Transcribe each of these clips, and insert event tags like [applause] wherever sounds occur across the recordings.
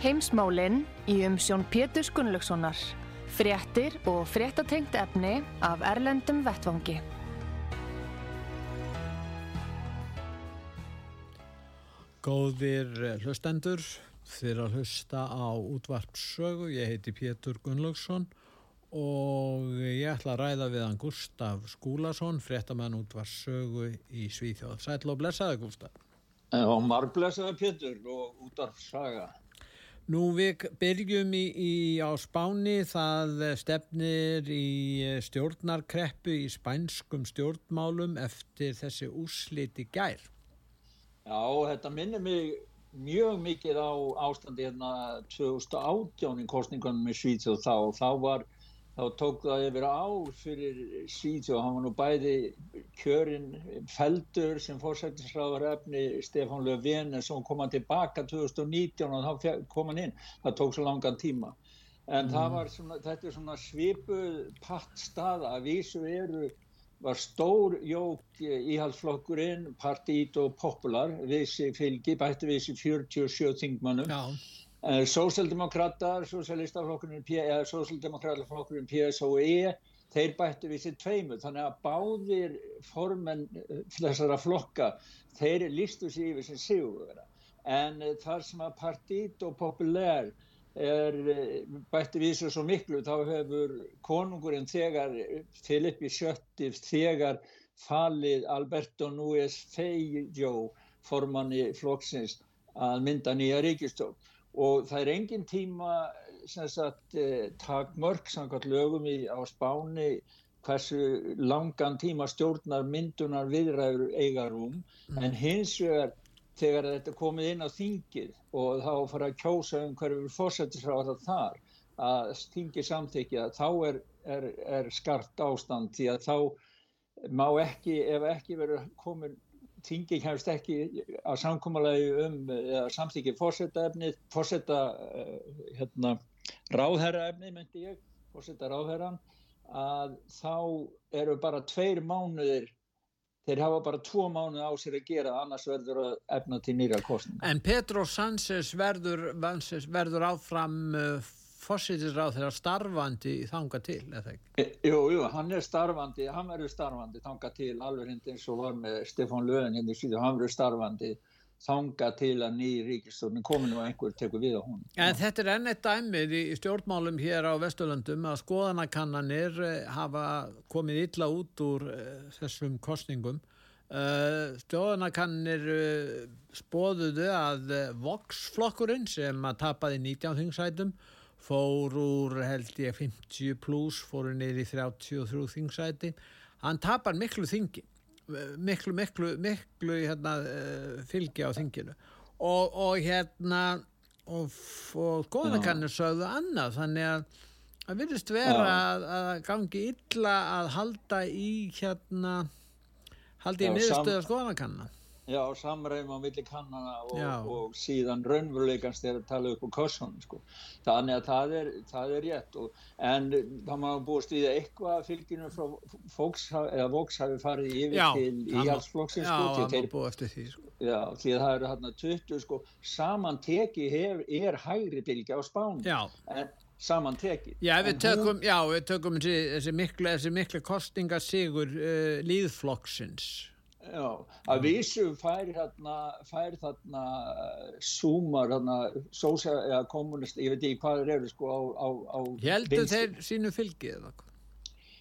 Heimsmálinn í umsjón Pétur Gunnlaugssonar. Fréttir og fréttatengt efni af Erlendum Vettvangi. Góðir hlustendur, þeir að hlusta á útvarpssögu. Ég heiti Pétur Gunnlaugsson og ég ætla að ræða við hann Gustaf Skúlason, fréttamenn útvarpssögu í Svíþjóð. Sætla og blessaði Gustaf. Og marg blessaði Pétur og útvarpssaga. Nú við byrjum í, í á Spáni, það stefnir í stjórnarkreppu í spænskum stjórnmálum eftir þessi úsliti gær. Já, þetta minnir mig mjög mikið á ástandi hérna 2018 í kostningunum með Svíþjóð þá. Þá, var, þá tók það yfir ár fyrir Svíþjóð. Hann var nú bæði kjörinn feldur sem fórsættisræður efni Stefán Löfven en svo kom hann tilbaka 2019 og þá kom hann inn. Það tók svo langan tíma. En mm. svona, þetta er svona svipuð pattstað að vísu eru var stór jók íhaldsflokkurinn, Partít og Popular við sig fylgi, bætti við sig 47 þingmannum. Uh, Sósaldemokrater, Sósaldemokraterflokkurinn Sósaldemokraterflokkurinn PSOE, þeir bætti við sig tveimur. Þannig að báðir formenn þessara flokka, þeir listu sig yfir sem sigurvera. En þar sem að Partít og Popular er bætti við svo miklu þá hefur konungurinn þegar Filippi Sjötti þegar falið Alberto Núez Feijó formanni flokksins að mynda nýja ríkistjórn og það er engin tíma sagt, takmörk samkvæmt lögum í, á spáni hversu langan tíma stjórnar myndunar viðræður eigarum mm. en hins vegar þegar þetta komið inn á þingið og þá fara að kjósa um hverju fórsættisráða þar að þingið samþykja þá er, er, er skart ástand því að þá má ekki, ef ekki verður komin þingið kemst ekki að samkómalagi um samþykja fórsættaefni fórsætta uh, hérna, ráðherraefni myndi ég fórsætta ráðherran að þá eru bara tveir mánuðir þeir hafa bara tvo mánu á sér að gera annars verður að efna til nýra kostnum. En Petro Sánchez verður, verður áfram uh, fósítisráð þegar starfandi þanga til, eða ekki? E, jú, jú, hann er starfandi, hann verður starfandi þanga til alveg hindi eins og var með Stefán Löfven hindi hérna síðan, hann verður starfandi þanga til að nýjir ríkistofnum komin og einhver tekur við á hún. En þetta er enn eitt dæmið í stjórnmálum hér á Vesturlandum að skoðanakannanir eh, hafa komið illa út úr eh, þessum kostningum. Eh, stjórnakannir spóðuðu að Vox-flokkurinn sem að tapaði 19 þingsætum fór úr held ég 50 pluss, fóru niður í 33 þingsæti. Hann tapar miklu þingi miklu, miklu, miklu hérna, uh, fylgi á þinginu. Og, og hérna og, og góðanakannir sögðu annað þannig að það virðist vera að, að gangi illa að halda í hérna halda í miðurstöða skoðanakanna Já, samræðum á milli kannana og, og síðan raunveruleikans þegar tala upp á kossunum sko. Þannig að það er, það er rétt og, en það má búast við eitthvað fylgjinu frá fólks eða Vox hafi farið yfir já, til íhalsflokksins sko. Já, það má búast við því sko. Já, því að það eru hérna 20 sko, samanteki hef, er hægri bylgi á spánu. Já. En samanteki. Já, við tökum, hún, já, við tökum þessi, þessi mikla, mikla kostingasigur uh, líðflokksins. Já, að vísu fær þarna, fær þarna súmar, þarna, kommunist, ég veit ekki hvað þeir eru sko á, á, á Heldur þeir sínu fylgið eða hvað?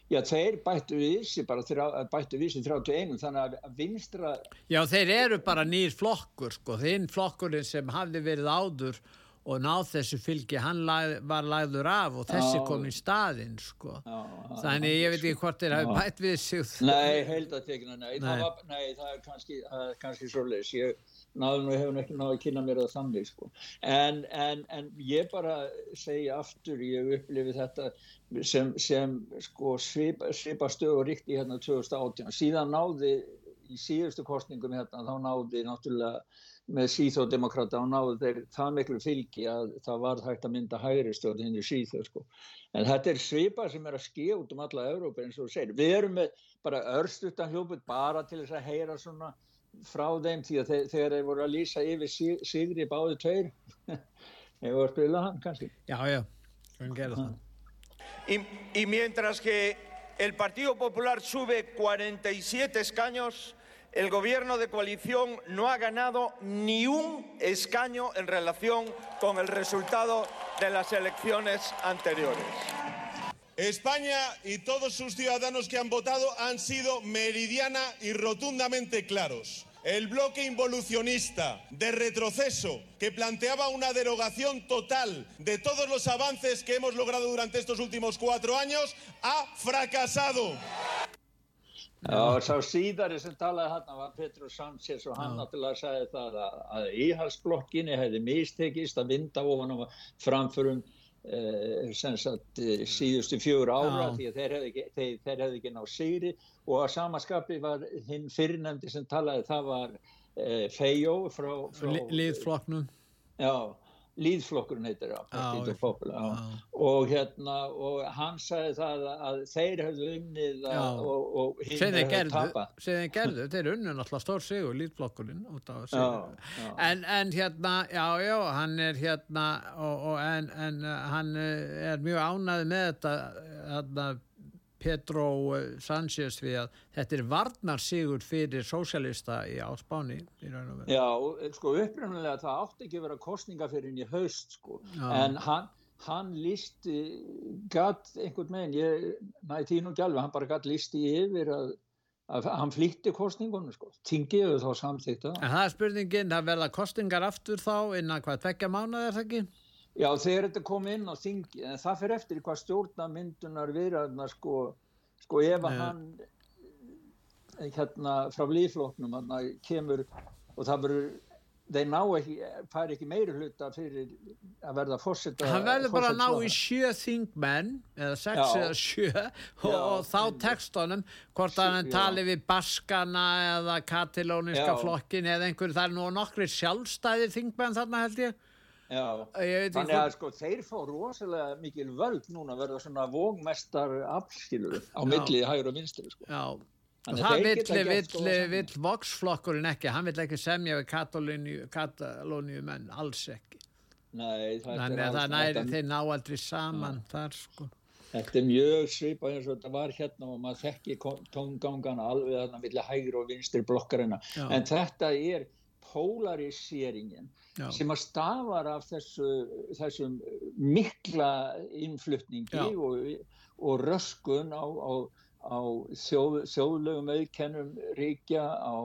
Já, þeir bættu vísi bara, þrjá, bættu vísi 31, þannig að vinstra... Já, þeir eru bara nýr flokkur sko, þinn flokkurinn sem hafði verið áður og náð þessu fylgi, hann lag, var lagður af og þessi kom í staðinn sko. Þannig ég veit ekki hvort þeir hafi bætt við sig Nei, heildatekina, nei, Nei. Það, var, nei það er kannski, kannski svoleiðis, ég náðu nú hefur ekki náðu að kynna mér það þannig, sko. En, en, en ég bara segi aftur, ég upplifi þetta sem, sem sko, svipa, svipa stöð og ríkti hérna 2018. Síðan náði, í síðustu kostningum hérna, þá náði náttúrulega með síþódemokrata og náðu þeir það miklu fylgi að það var hægt að mynda hægri stjórn hinn í síþó sko. En þetta er svipa sem er að skýja út um alla Európa eins og þú segir. Við erum með bara örstuttan hljóput bara til þess að heyra svona frá þeim því að þeir, þegar þeir voru að lýsa yfir sig, sigri báði tveir [laughs] ég var að spila hann kannski já, já, hann gerði það Y, y mientras que el Partido Popular sube 47 escaños, el gobierno de coalición no ha ganado ni un escaño en relación con el resultado de las elecciones anteriores. España y todos sus ciudadanos que han votado han sido meridiana y rotundamente claros. El bloque involucionista de retroceso que planteaba una derogación total de todos los avances que hemos logrado durante estos últimos cuatro años ha fracasado. Já, sá síðari sem talaði hann var Petro Sánchez og hann náttúrulega sagði það að, að íhalsblokkinni hefði mistekist að vinda ofan á framförum eh, sagt eh, síðustu fjögur ára Já. því að þeir hefði þeir, þeir hefði ekki ná sigri. Og að samaskapi var hinn fyrirnefndi sem talaði það var eh, Feijó frá, frá Li- Liðflokknum. Já, líðflokkurinn heitir Já, Popular, já. já. og hérna, og hann sagði það að þeir hefðu unnið að- og, og hinn hefðu gerðu, tapað. sem þeir gerðu þeir unnu náttúrulega stór sigur, á já. en, en hérna, já, já, hann er hérna og, og en, en uh, hann uh, er mjög ánæði með þetta hérna, Petro uh, Sánchez við að þetta er varnarsigur fyrir sósjalista í áspáni í. Já, og, sko upprunalega það átti ekki að vera kostninga fyrir í haust sko, Já. en hann, hann lísti, gatt einhvern meginn, ég næði ekki alveg, hann bara gatt lísti yfir að, að hann flýtti kostningunum sko, tingiðu þá samþýtt En það er spurningin, það verða kostingar aftur þá innan hvað tvekja mánuð er það ekki? Já, þegar þetta kom inn á þingi, en það fyrir eftir hvað stjórnamyndunar viðræðna sko, sko ef að hann eh, hérna frá lífloknum hann kemur og það verður þeir ná ekki, fær ekki meiri hluta fyrir að verða fórseta Hann verður bara að ná í sjö þingmenn eða sex eða sjö og, og þá tekstunum hvort að hann tali við Baskana eða Katalóniska flokkin eða einhver, það er nú nokkri sjálfstæði þingmenn þarna held ég Þannig að sko þeir fá rosalega mikil völd núna að verða svona vógmestar afskilur á milli hægur og vinstri sko. Að það vill, Vox-flokkurinn ekki, hann vill ekki semja við Katalóníu, menn, alls ekki. Nei, það Þannig að það næri, þeir ná aldrei saman þar sko. Þetta er mjög svipað eins og þetta var hérna og maður þekki tóngangana alveg þarna milli hægri og vinstri blokkarina. En þetta er polariseringen Já. sem að stafar af þessu, þessum mikla innflutningi og, og röskun á, á, á þjóð, þjóðlegum auðkennum ríkja, á,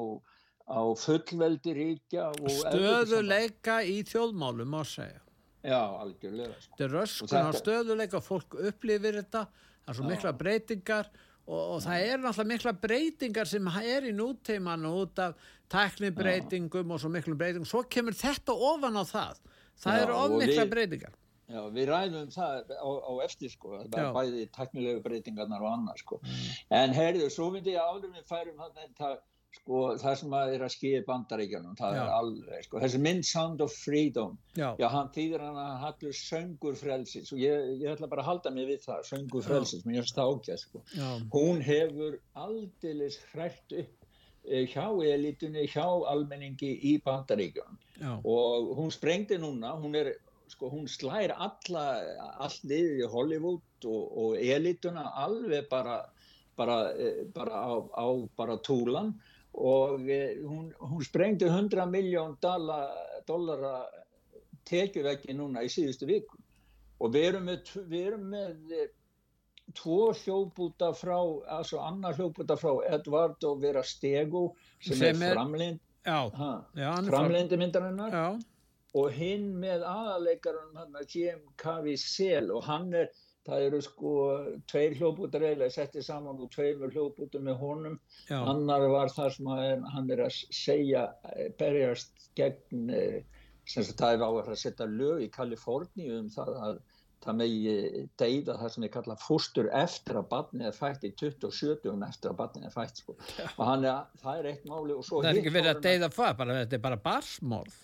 á fullveldi ríkja Stöðuleika í þjóðmálum má segja. Já, algjörlega. Sko. Þetta er röskun á stöðuleika, fólk upplifir þetta, það er svo mikla breytingar og, og það er náttúrulega mikla breytingar sem er í núteimanu út af tæknibreytingum og svo miklu breytingum. Svo kemur þetta ofan á það. Það Já, eru of og mikla við- breytingar. Já, við ræðum það á, á eftir sko, bæði teknilegu breytingarnar og annað sko. En heyrðu, svo myndi ég áður við færum það, það, sko, það sem að er að skýja bandaríkjanum, það Já. er alveg, sko, þessi mynd Sound of Freedom, Já. já, hann þýðir hann að hallur söngur frelsis og ég, ég ætla bara að halda mig við það, söngur frelsis, mér finnst það ágæð, sko. Já. Hún hefur aldeilis hrætt upp hjá elitunni, hjá almenningi í bandaríkjanum Já. og hún sprengdi núna, hún er sko, hún slær alla liðið í Hollywood og, og elituna alveg bara bara, eh, bara á, á bara túlan. Og eh, hún, hún sprengdi 100 miljón dollara tekjuveggi núna í síðustu viku. Og við erum með, við erum með eh, tvo hljópúta frá, altså annar hljópúta frá Eduardo Vera Stego sem, Sem er er- framleind Já. Já, hann framleindi myndarinnar Já. og hinn með aðaleikarum hann að Jim Caviezel og hann er, það eru sko tveir hljóputar eiginlega settið saman og tveir hljóputar með honum annar var það sem hann er að segja, eh, berjast gegn eh, sem það er á að setja lög í Kaliforníu um það að það megi deyða það sem við kalla fóstur eftir að barnið er fætt í 27 eftir að barnið er fætt sko. og hann er, það er eitt máli Það er ekki verið að deyða það, bara, þetta er bara barsmorð.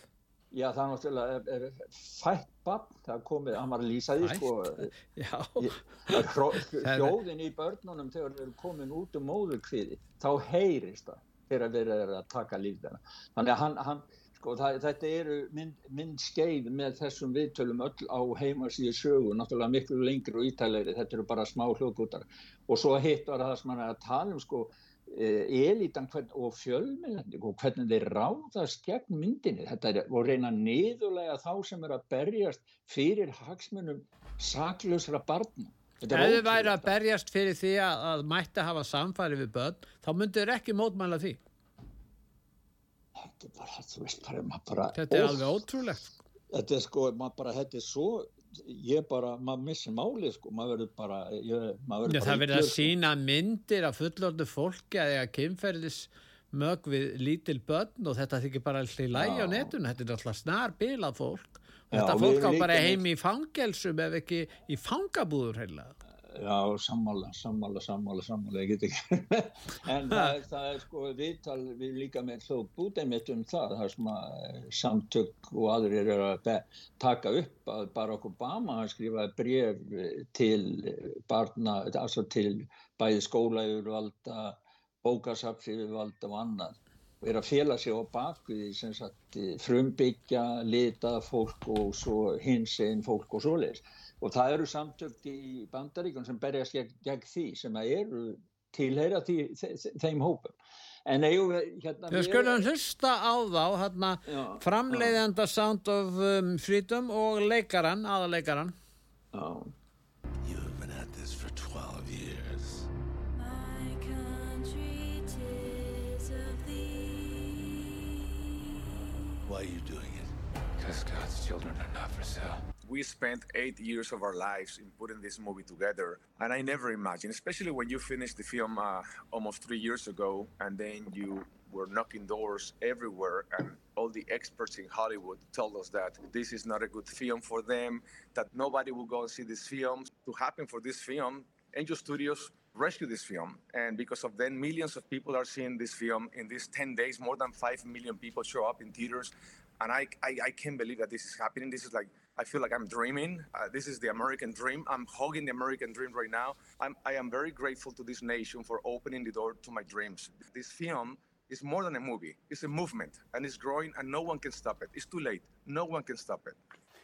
Já, það er náttúrulega fætt barn, það komið, hann var að lýsa því sko, ég- hljóðin í börnunum þegar þeir eru komin út um móðurkviði, þá heyrist það þegar þeir eru að taka líf þeirra. Þannig að hann, hann sko, það, þetta eru mynd, mynd skeið með þessum viðtölum öll á heimasíðu sögu, náttúrulega miklu lengri og ítælegri, þetta eru bara smá hljóðgútar. Og svo hitt var það sem hann er að tala um sko, elitan hvern, og fjölmennandi og hvernig þeir ráðast gegn myndinni þetta er og reyna niðurlega þá sem er að berjast fyrir hagsmunum saklausra er ef þið væri að berjast fyrir því að, að mætti hafa samfæri við börn, þá myndu þið ekki mótmæla því. Þetta er bara, þú veist, bara, bara Þetta er óf, alveg ótrúlegt. þetta er sko, maður bara, þetta er svo ég bara, maður missir málið sko, maður verður bara ég, maður Já, verður það bara verið að illur, sko. sína myndir af fullorðu fólki að eiga kynferðis mög við lítil börn og þetta þykir bara alltaf í lægi á Já. netun þetta er alltaf snar bilað fólk Já, þetta við fólk á bara heim í fangelsum ef ekki í fangabúður heila Já, sammála, sammála, sammála, sammála, ég get ekki. [laughs] en það er, það er sko viðtal við líka með hljóð búdæmitt um það, það er að eh, samtök og aðrir eru að taka upp að Barack Obama hann skrifaði bref eh, til eh, barna, altså til bæði skóla yfirvalda, bókasafs yfirvalda og annað og er að fela sig á bakvið sem sagt frumbyggja, lita fólk og svo hins einn fólk og svoleiðis og það eru samtök í bandaríkun sem berjast gegn, gegn því sem að eru tilheyra því, þe þe- þeim hópum en eigum við hérna Við skulum hlusta á þá hérna, Já, framleiðanda Sound of um, Freedom og leikaran, aðaleikaran já, You've been at this for 12 years. My country, 'tis of thee. Why are you doing it? Because God's children are not for sale. We spent eight years of our lives in putting this movie together and i never imagined especially when you finished the film uh, almost three years ago and then you were knocking doors everywhere and all the experts in hollywood told us that this is not a good film for them that nobody will go and see this film to happen for this film angel studios rescue this film and because of then millions of people are seeing this film in these 10 days more than 5 million people show up in theaters and I, I, I can't believe that this is happening. This is like I feel like I'm dreaming. Uh, this is the American dream. I'm hugging the American dream right now. I'm, I am very grateful to this nation for opening the door to my dreams. This film is more than a movie. It's a movement, and it's growing, and no one can stop it. It's too late. No one can stop it.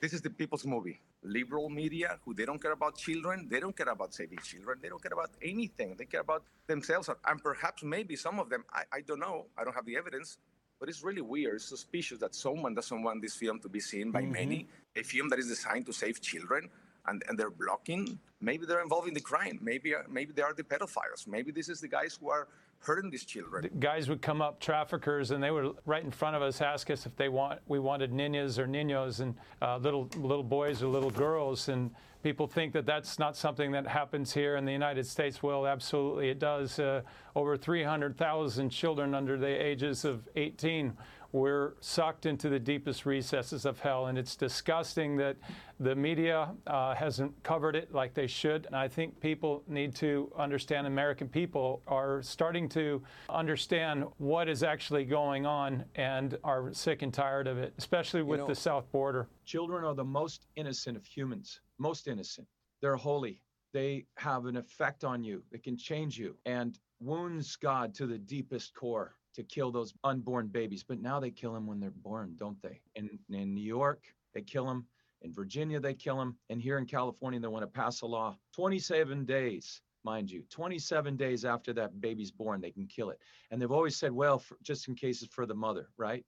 This is the people's movie. Liberal media, who they don't care about children, they don't care about saving children, they don't care about anything. They care about themselves, and perhaps maybe some of them. I, I don't know. I don't have the evidence. But it's really weird, it's suspicious that someone doesn't want this film to be seen by many. A film that is designed to save children, and, and they're blocking. Maybe they're involved in the crime. Maybe uh, maybe they are the pedophiles. Maybe this is the guys who are hurting these children. The guys would come up, traffickers, and they would right in front of us ask us if they want we wanted ninas or ninos and uh, little little boys or little girls. And people think that that's not something that happens here in the United States. Well, absolutely, it does. Uh, over 300,000 children under the ages of 18 were sucked into the deepest recesses of hell, and it's disgusting that the media uh, hasn't covered it like they should. And I think people need to understand. American people are starting to understand what is actually going on and are sick and tired of it, especially with know- the south border. Children are the most innocent of humans, most innocent. They're holy. They have an effect on you. It can change you and wounds God to the deepest core to kill those unborn babies. But now they kill them when they're born, don't they? In, in New York, they kill them. In Virginia, they kill them. And here in California, they want to pass a law 27 days, mind you, 27 days after that baby's born, they can kill it. And they've always said, well, for, just in case it's for the mother, right?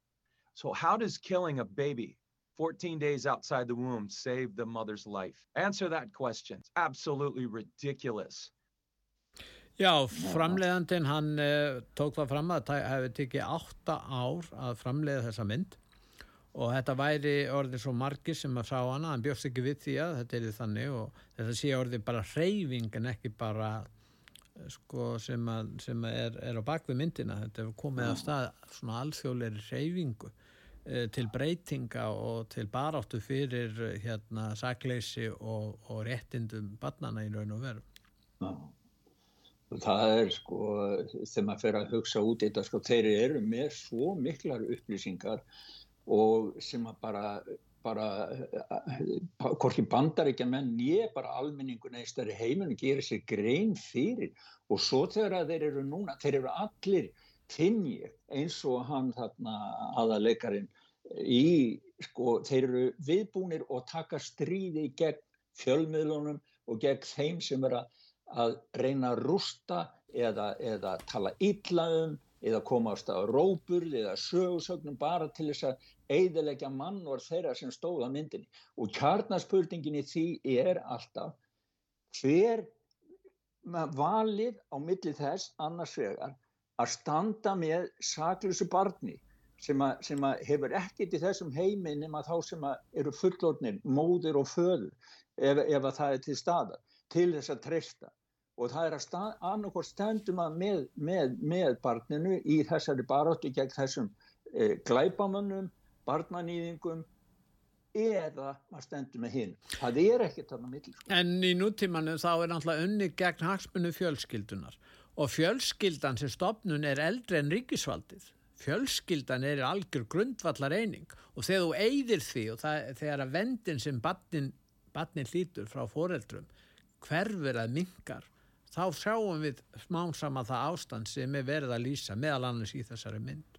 So, how does killing a baby 14 days outside the womb save the mother's life? Answer that question. It's absolutely ridiculous. Já, framleiðandinn hann uh, tók það fram að það hefði tekið átta ár að framleiða þessa mynd og þetta væri orðið svo margir sem að sá hana, hann bjóst ekki við því að þetta er þannig og þetta sé orðið bara hreyfing en ekki bara eh, sko sem, að, sem að er, er á bakvið myndina, þetta hefur komið að stað svona alþjóðleiri hreyfingu eh, til breytinga og til baráttu fyrir eh, hérna sakleysi og, og réttindum barnana í raun og veru. Já. Það er sko, þegar maður fer að hugsa út þetta, sko, þeir eru með svo miklar upplýsingar og sem að bara, bara, hvorki bandar ekki að menn, ég bara almenningun eða stærri heiminu gerir sér grein fyrir. Og svo þegar að þeir eru núna, þeir eru allir tinni eins og hann þarna aðaleikarin í, sko, þeir eru viðbúnir og taka stríði gegn fjölmiðlunum og gegn þeim sem er að reyna að rústa eða, eða tala illa um eða komast á róburð eða sögursögnum bara til þess að eiðilegja mannor þeirra sem stóða myndinni. Og kjarnaspurningin í því er alltaf hver valið á milli þess annars vegar að standa með saklusu barni sem, að, sem að hefur ekkert í þessum heimi nema þá sem eru fullornir, móðir og föður ef, ef að það er til staðar til þess að treysta og það er að stað, annarkort stendum að með, með, með barninu í þessari baróttu gegn þessum e, glæbamönnum, barnanýðingum eða að stendum með hinn. Það er ekkert þarna milli. Sko. En í nútímanu þá er náttúrulega unni gegn hagsmunni fjölskyldunar og fjölskyldan sem stopnun er eldri en ríkisvaldið. Fjölskyldan er algjör grundvallar eining og þegar þú eigðir því og það, þegar að vendin sem barnin, barnin hlýtur frá foreldrum hverfur að mingar þá sjáum við smán saman það ástand sem er verið að lýsa meðal annars í þessari mynd.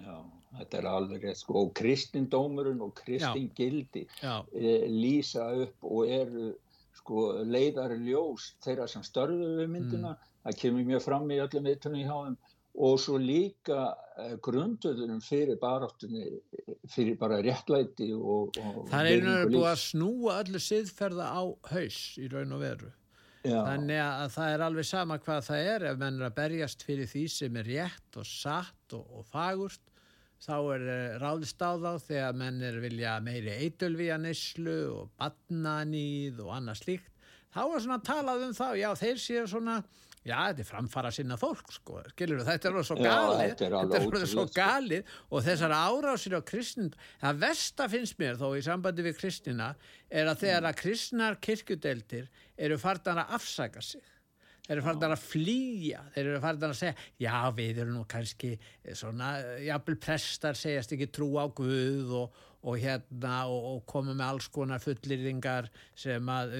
Já, þetta er alveg rétt sko og kristindómurinn og kristingildi e, lýsa upp og eru sko leiðari ljós þeirra sem störðu við myndina, mm. það kemur mjög fram í öllum viðtunni í háum og svo líka e, grunduðunum fyrir baráttunni, fyrir bara réttlæti og... og það er einhverju búið að snúa öllu siðferða á haus í raun og veru. Já. Þannig að það er alveg sama hvað það er ef menn er að berjast fyrir því sem er rétt og satt og, og fagurt þá er ráðist á þá þegar menn er vilja meiri eitulvíanislu og badnanýð og annað slíkt þá er svona talað um þá, já þeir séu svona já þetta er framfara sinna fólk sko, skilur þú, þetta er alveg svo galið. já, þetta er alveg svo galið. Og þessar árásir á kristnin það versta finnst mér þó í sambandi við kristina er að þegar að kristnar kirkjudeldir eru farnar að afsaka sig þeir eru farnar að flýja þeir eru farnar að segja já við erum nú kannski svona jafnvel prestar segjast ekki trú á Guð og, og hérna og, og koma með alls konar fullirðingar sem að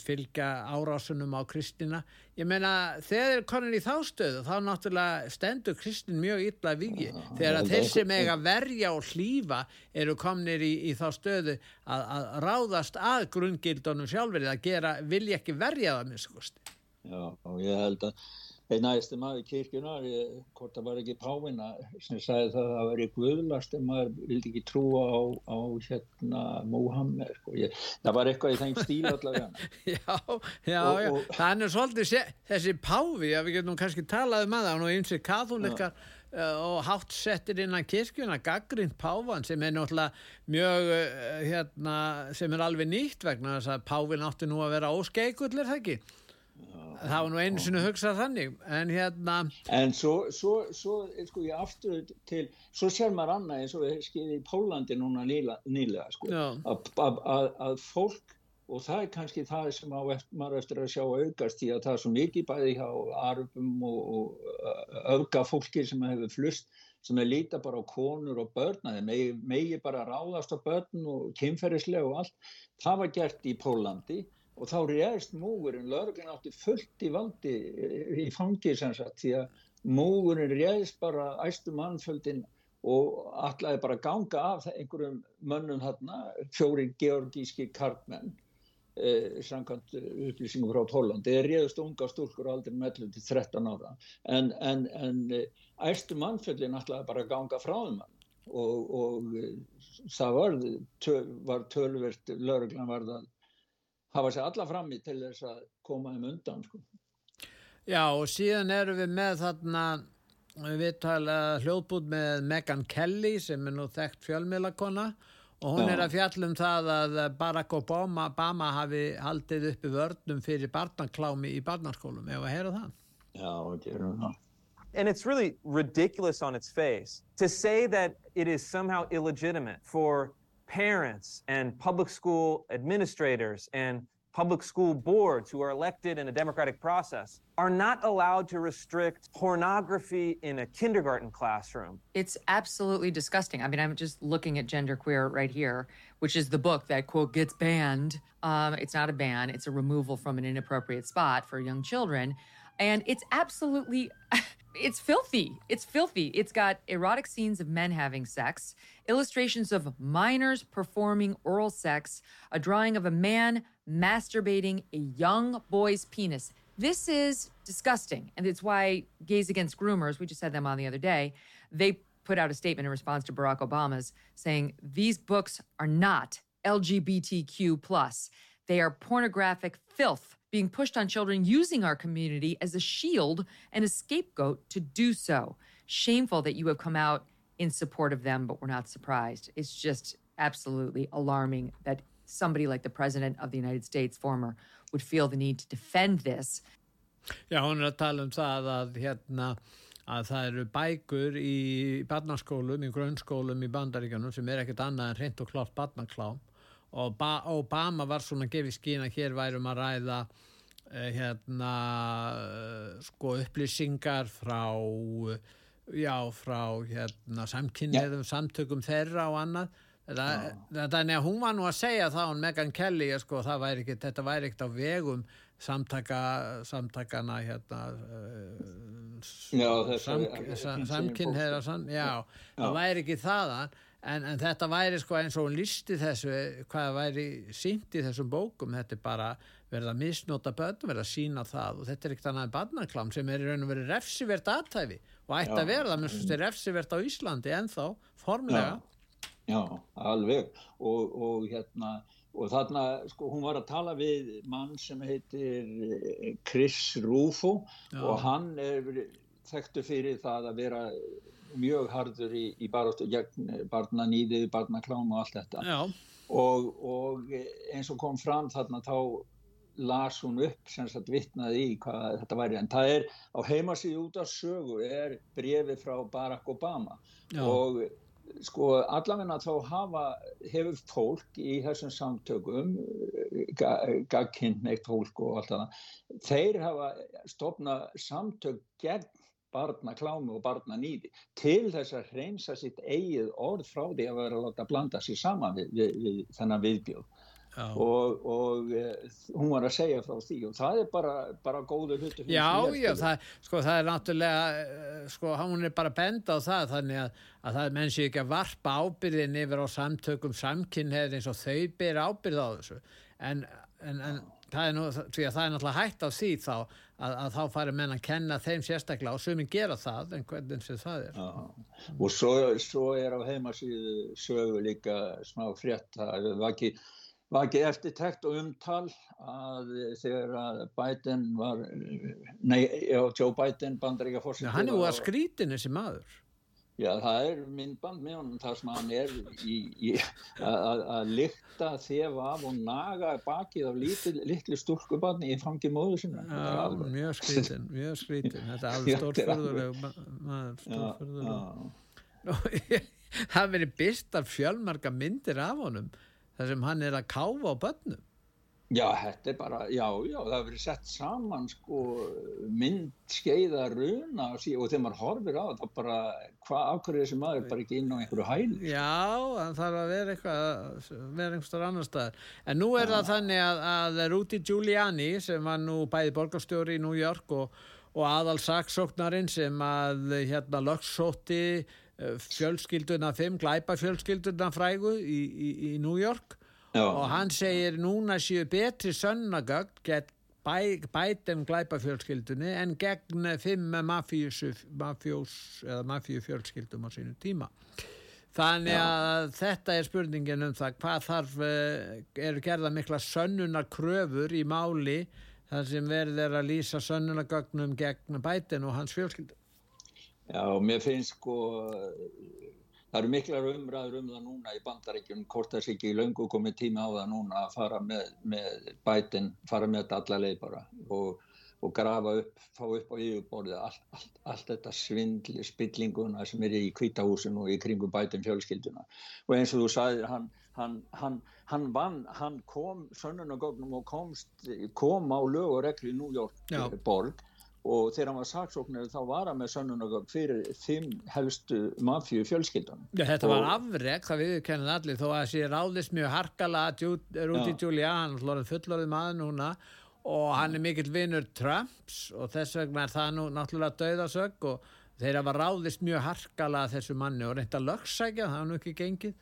fylgja árásunum á Kristina ég meina þegar þeir konin í þá stöðu þá náttúrulega stendur Kristin mjög illa vigi þegar að þeir sem eiga verja og hlýfa eru komnir í, í þá stöðu að, að ráðast að grungildunum sjálfur gera, vilja ekki verja það minnskosti Já, og ég held að einn aðeins maður í kirkjunar, hvort það var ekki Pávina sem sagði það að það var í guðlast en maður vildi ekki trúa á, á hérna Múhammed sko. ég, það var eitthvað í þeim stíl allavega. [laughs] Já, já, og, já. og, það er svolítið þessi Pávi að við getum kannski talað um að það og eins og katholikar uh, og hátt settir innan kirkjuna gaggrind Pávan sem er náttúrulega mjög uh, hérna, sem er alveg nýtt vegna þess að Pávin átti nú að vera óskeigullir það ekki það var nú einu sinu hugsað þannig en hérna en svo, svo, svo sko ég aftur til svo sér maður annað eins og við skiljið í Pólandi núna nýla, nýlega sko, að fólk og það er kannski það sem eftir, maður eftir að sjá aukast í að það er svo mikið bæði hjá arfum og, og auka fólki sem hefur flust sem er líta bara á konur og börn megi, megi bara ráðast á börn og kynferðislega og allt. Það var gert í Pólandi og þá réðst múgurinn, lögurinn átti fullt í valdi í fangi sem sagt því að múgurinn réðst bara æstu mannföldin og allaði bara ganga af einhverjum mönnum þarna, fjóri georgíski kartmenn eh, samkvæmt upplýsingum frá Pólandi þeir réðust unga stúlkur aldrei mellum til 13 ára. En, en, en æstu mannföldin allaði bara ganga frá þeim og, og það var, töl, var tölvert lögurinn var það hafa sér alla frammi til þess að koma um undan sko. Já og síðan eru við með þarna við tala hljóðbúð með Megan Kelly sem er nú þekkt fjölmiðlakona og hún Já. er að fjalla um það að Barack Obama, Obama hafi haldið uppi vörnum fyrir barnaklámi í barnaskólum. Ef að heyra það? Já, gerum það. And it's really ridiculous on its face to say that it is somehow illegitimate for parents and public school administrators and public school boards who are elected in a democratic process are not allowed to restrict pornography in a kindergarten classroom. It's absolutely disgusting. I mean, I'm just looking at Genderqueer right here, which is the book that, quote, gets banned. Um, it's not a ban, it's a removal from an inappropriate spot for young children. And it's absolutely, [laughs] it's filthy. It's filthy. It's got erotic scenes of men having sex, illustrations of minors performing oral sex, a drawing of a man masturbating a young boy's penis. This is disgusting. And it's why Gays Against Groomers, we just had them on the other day, they put out a statement in response to Barack Obama's saying these books are not LGBTQ. They are pornographic filth being pushed on children using our community as a shield and a scapegoat to do so. Shameful that you have come out in support of them, but we're not surprised. It's just absolutely alarming that somebody like the President of the United States, former, would feel the need to defend this. Já, hún er að tala um það að hérna að það eru bækur í barnaskólum, í grunnskólum í bandaríkjanum sem er ekkert annað en reynd og klátt barnaklám og ba Obama var svona í skín að hér værum að ræða eh, hérna eh, sko upplýsingar frá eh, já, frá hérna samkynniðum samtökum þeirra og annað. Þannig að hún var nú að segja það hún Megan Kelly að sko það væri ekki þetta væri ekkert á vegum samtaka samtakana hérna uh, Já, þessari- sam, sam, já, það Já. væri ekki þaðan en, en þetta væri sko eins og hún listi þessu hvað væri sínt í þessum bókum þetta er bara verið að misnota börn verið að sína það og þetta er ekkert annað en barnaklám sem er í raun og verið refsivert aðtæfi og ætti Já. að vera það minnst er refsivert á Íslandi ennþá formlega Já, alveg og, og hérna og þarna, sko, hún var að tala við mann sem heitir eh, Chris Rufo Já. og hann er þekktu fyrir það að vera mjög harður í, í baróttu gegn barnanýði, barnaklám og allt þetta. Og, og eins og kom fram þarna þá las hún upp sem sagt vitnaði í hvað þetta væri. En það er á heimasíðu út af sögu er brefi frá Barack Obama. Já. og sko allavegna þá hafa hefur fólk í þessum samtökum gagkinneitt fólk og allt það þeir hafa stopnað samtök gegn barnaklámi og barnanýði til þess að hreinsa sitt eigið orð frá því að vera að láta blanda sér saman við, við, við þennan viðbjóð. Og, og eh, hún var að segja frá því og það er bara, bara góður hlutur Já, já, það, sko, það er náttúrulega, eh, sko, hún er bara að benda á það þannig að, að það er menn sér ekki að varpa ábyrðin yfir á samtökum samkynneið eins og þau ber ábyrð á þessu. En, en, en það er nú, því að það er náttúrulega hægt á því þá að, að þá fari menn að kenna þeim sérstaklega og suminn gera það en hvernig sem það er. Já, og svo, svo er á heimasíðu sögu líka smá frétt það var ekki, ekki eftirtekt og umtal að þegar að Biden var nei, já, Joe Biden bandaríka Já, fórseti hann er nú að skrítin þessi maður. Já, það er myndband með honum þar sem hann er í, í, að, lykta þefa af og naga bakið af lítil, litlu stúlkubarni í fangi móðu sinna. Já, alveg- mjög skrítin, mjög skrítin. Þetta er alveg alveg- maður, Já, stórförðuleg. [laughs] Það verið byrstar fjölmarga myndir af honum þar sem hann er að káfa á börnum. Já, þetta er bara, já, já, það hefur verið sett saman sko mynd skeiða runa og, sí, og þegar maður horfir á það bara, hvað, af hverju er þessi maður bara ekki inn á einhverju hæli? Já, það þarf að vera eitthvað, vera einhverstaðar annar staðar. En nú er það þannig að, að Rudy Giuliani sem var nú bæði borgarstjóri í New York og, og aðal saksóknarinn sem að hérna lögsótti eh, fjölskylduna fimm, glæpa fjölskylduna frægu í, í, í New York Já. og hann segir núna séu betri sönnagögn gegn bæ, bætum glæpafjölskyldunni en gegn fimm mafjós eða mafíufjölskyldum á sínu tíma. Þannig að þetta er spurningin um það hvað þarf, eh, eru gerða mikla sönnunar kröfur í máli þar sem verður að lýsa sönnunagögnum gegn bætin og hans fjölskyldu. Já, mér finnst sko, það eru miklar umræður um það núna í bandaríkjum, hvort sé ekki í löngu komið tíma á það núna að fara með, með bætin, fara með þetta alla leið bara og, og grafa upp, fá upp á yfirborðið allt, allt, allt þetta svindli, spillinguna sem er í kvítahúsinu og í kringum bætin fjölskylduna. Og eins og þú sagðir, hann, hann, hann, hann vann, hann kom sönnunagögnum og komst, kom á lög og reglu í New York Já. borg og þegar hann var saksóknir þá var hann með sönnunagögn fyrir fimm helstu mafíu fjölskyldunum. Já, þetta var afrek, það viðkennið allir, þó að sé ráðist mjög harkala Rúti. Giuliani, hlorðin fullorðið maður núna og hann er mikill vinnur Trumps og þess vegna er það nú náttúrulega dauðasögg og þeir hafa ráðist mjög harkala þessu manni og reynda lögsækja, það er nú ekki gengið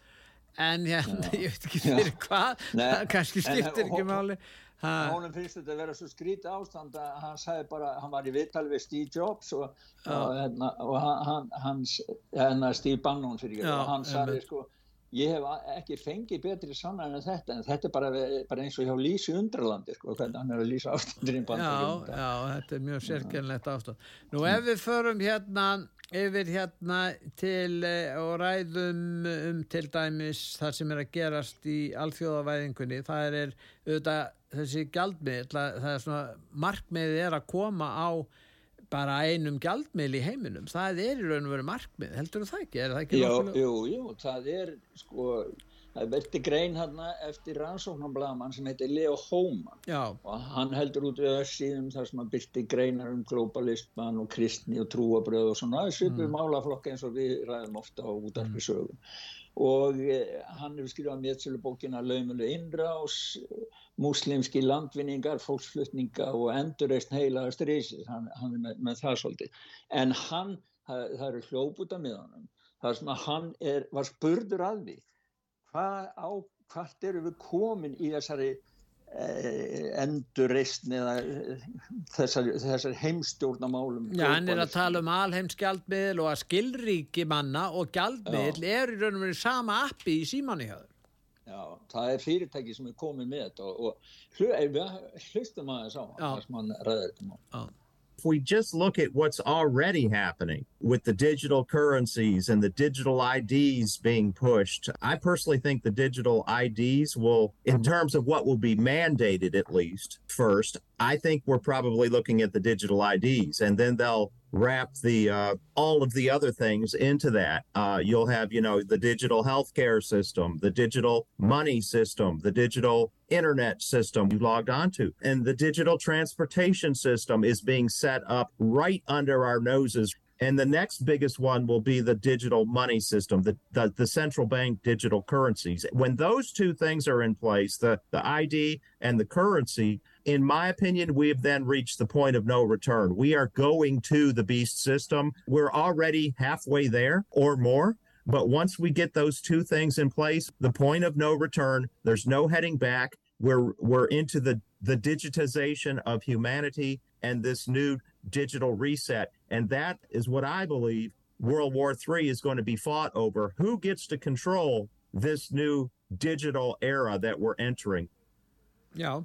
en hérna, ég veit ekki fyrir hvað, það kannski skiptir ekki máli. Ha, Honum finnst þetta að vera svo skrítið ástand að hann sagði bara, hann var í viðtali við Steve Jobs og, og, hérna, og hann, hann, hans, hérna Steve Bannon fyrir ekki, og hann sagði sko, ég hef ekki fengið betri sannan en þetta, en þetta er bara, bara eins og hjá Lísi Undralandi, sko, hvernig hann er að lýsa ástandurinn já, já, þetta er mjög sérkennlegt ástand. Nú ef við förum hérna yfir hérna til eh, og ræðum um til dæmis það sem er að gerast í alþjóðavæðingunni, það er auðvitað þessi gjaldmiðl, að það er svona markmiðið er að koma á bara einum gjaldmiðl í heiminum. Það er í raun og veru markmið, heldur það ekki? Er það ekki nokkulega- jú, jú, það er sko, það er verið grein hérna eftir rannsóknarblaman sem heitir Leo Homan Já, og hann heldur út við síðum þar sem hann byrti greinar um globalisman og kristni og trúabröð og svona svipur mm. málaflokk eins og við ræðum ofta á útarpi sögum og eh, hann hefur skrifað métsölu bókina Laumulu innrás múslimski landvinningar, fólksflutninga og endurreist heilaga strísis hann, hann er með, með það svolítið. En hann, það, það eru hljóputa með honum. Þar sem að hann er, var spurður að því hvað á, hvert eru við komin í þessari eh, endurreistni eða eh, þessari, þessari heimstjórnamálum Já, hann er að tala um alheims gjaldmiðl og að skilríki manna og gjaldmiðl er í raun og veru sama appi í símanni þér. Já, það er fyrirtæki sem er komið með þetta og, og við hlustum aðeins á hann, þar sem hann ræðir þetta mál. If we just look at what's already happening with the digital currencies and the digital IDs being pushed, I personally think the digital IDs will, in terms of what will be mandated at least first, I think we're probably looking at the digital IDs and then they'll wrap the uh, all of the other things into that. Uh, you'll have, you know, the digital healthcare system, the digital money system, the digital internet system you logged onto, and the digital transportation system is being set up right under our noses. And the next biggest one will be the digital money system, the, the, the central bank digital currencies. When those two things are in place, the, the ID and the currency, in my opinion, we have then reached the point of no return. We are going to the beast system. We're already halfway there or more. But once we get those two things in place, the point of no return, there's no heading back. We're we're into the the digitization of humanity and this new digital reset. And that is what I believe World War III is going to be fought over. Who gets to control this new digital era that we're entering? Já,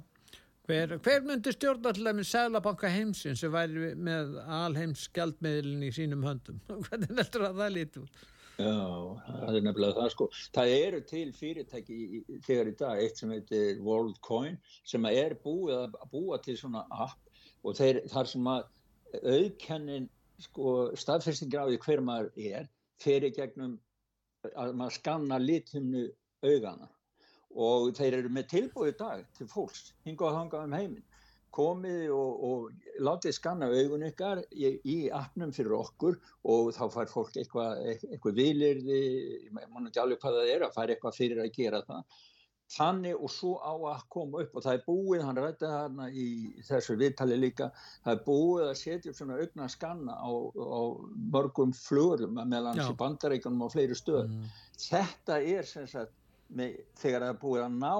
hver, hver myndi stjórna til að með Sælabanka heimsins sem væri með alheims gjaldmiðlin í sínum höndum? [laughs] Hvernig heldur að það líti út? Já, það er nefnilega það sko. Það eru til fyrirtæki í- þegar í dag, eitt sem heitir WorldCoin, sem er búið að búa til svona app og þeir, þar sem að auðkennin sko, staðfestingar á því hver maður er, fer í gegnum að maður skanna lithimnu augana og þeir eru með tilbúið dag til fólks, hinga og hanga um heiminn komið og, og látið skanna augun ykkar í, í appnum fyrir okkur og þá fær fólk eitthvað, eitthvað vilirði, mann ekki alveg hvað það er, að fær eitthvað fyrir að gera það. Þannig og svo á að koma upp og það er búið, hann rætti þarna í þessu viðtali líka, það er búið að setja upp svona augna skanna á, á mörgum flurum meðan Já. í bandaríkunum og fleiri stöðum. Þetta er sem sagt, með, þegar það er búið að ná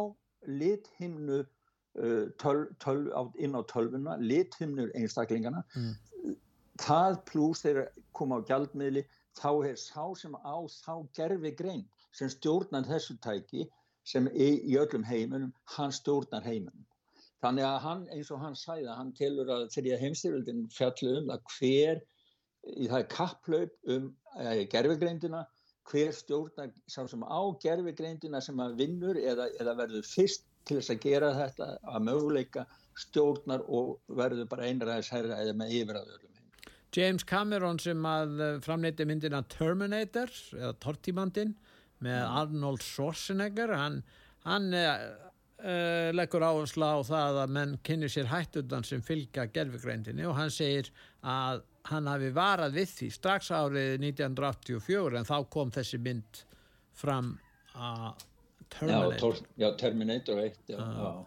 lithimnu uh, töl, töl, á, inn á tölvuna, lithimnur einstaklingana, það pluss þegar koma á gjaldmiðli, þá er sá sem á þá gerfi grein sem stjórnar þessu tæki sem í, í öllum heiminum, hann stjórnar heiminum. Þannig að hann, eins og hann sæði, hann telur að þegar heimstyrjöldin fjallu um það hver í það er kapplaup um uh, gerfigreindina hver stjórnar sá sem á gerfigreindina sem að vinnur eða, eða verður fyrst til þess að gera þetta að möguleika stjórnar og verður bara einræðisherra eða með yfirraður James Cameron sem að eh, framleiti myndina Terminator eða Tortimandin með Arnold Schwarzenegger hann, hann uh, leggur áherslu á það að menn kynni sér hættudan sem fylgja gerfugreindinni og hann segir að hann hafi varað við því strax árið 1984 en þá kom þessi mynd fram að Terminator. Já, tor, já Terminator 1 já, það-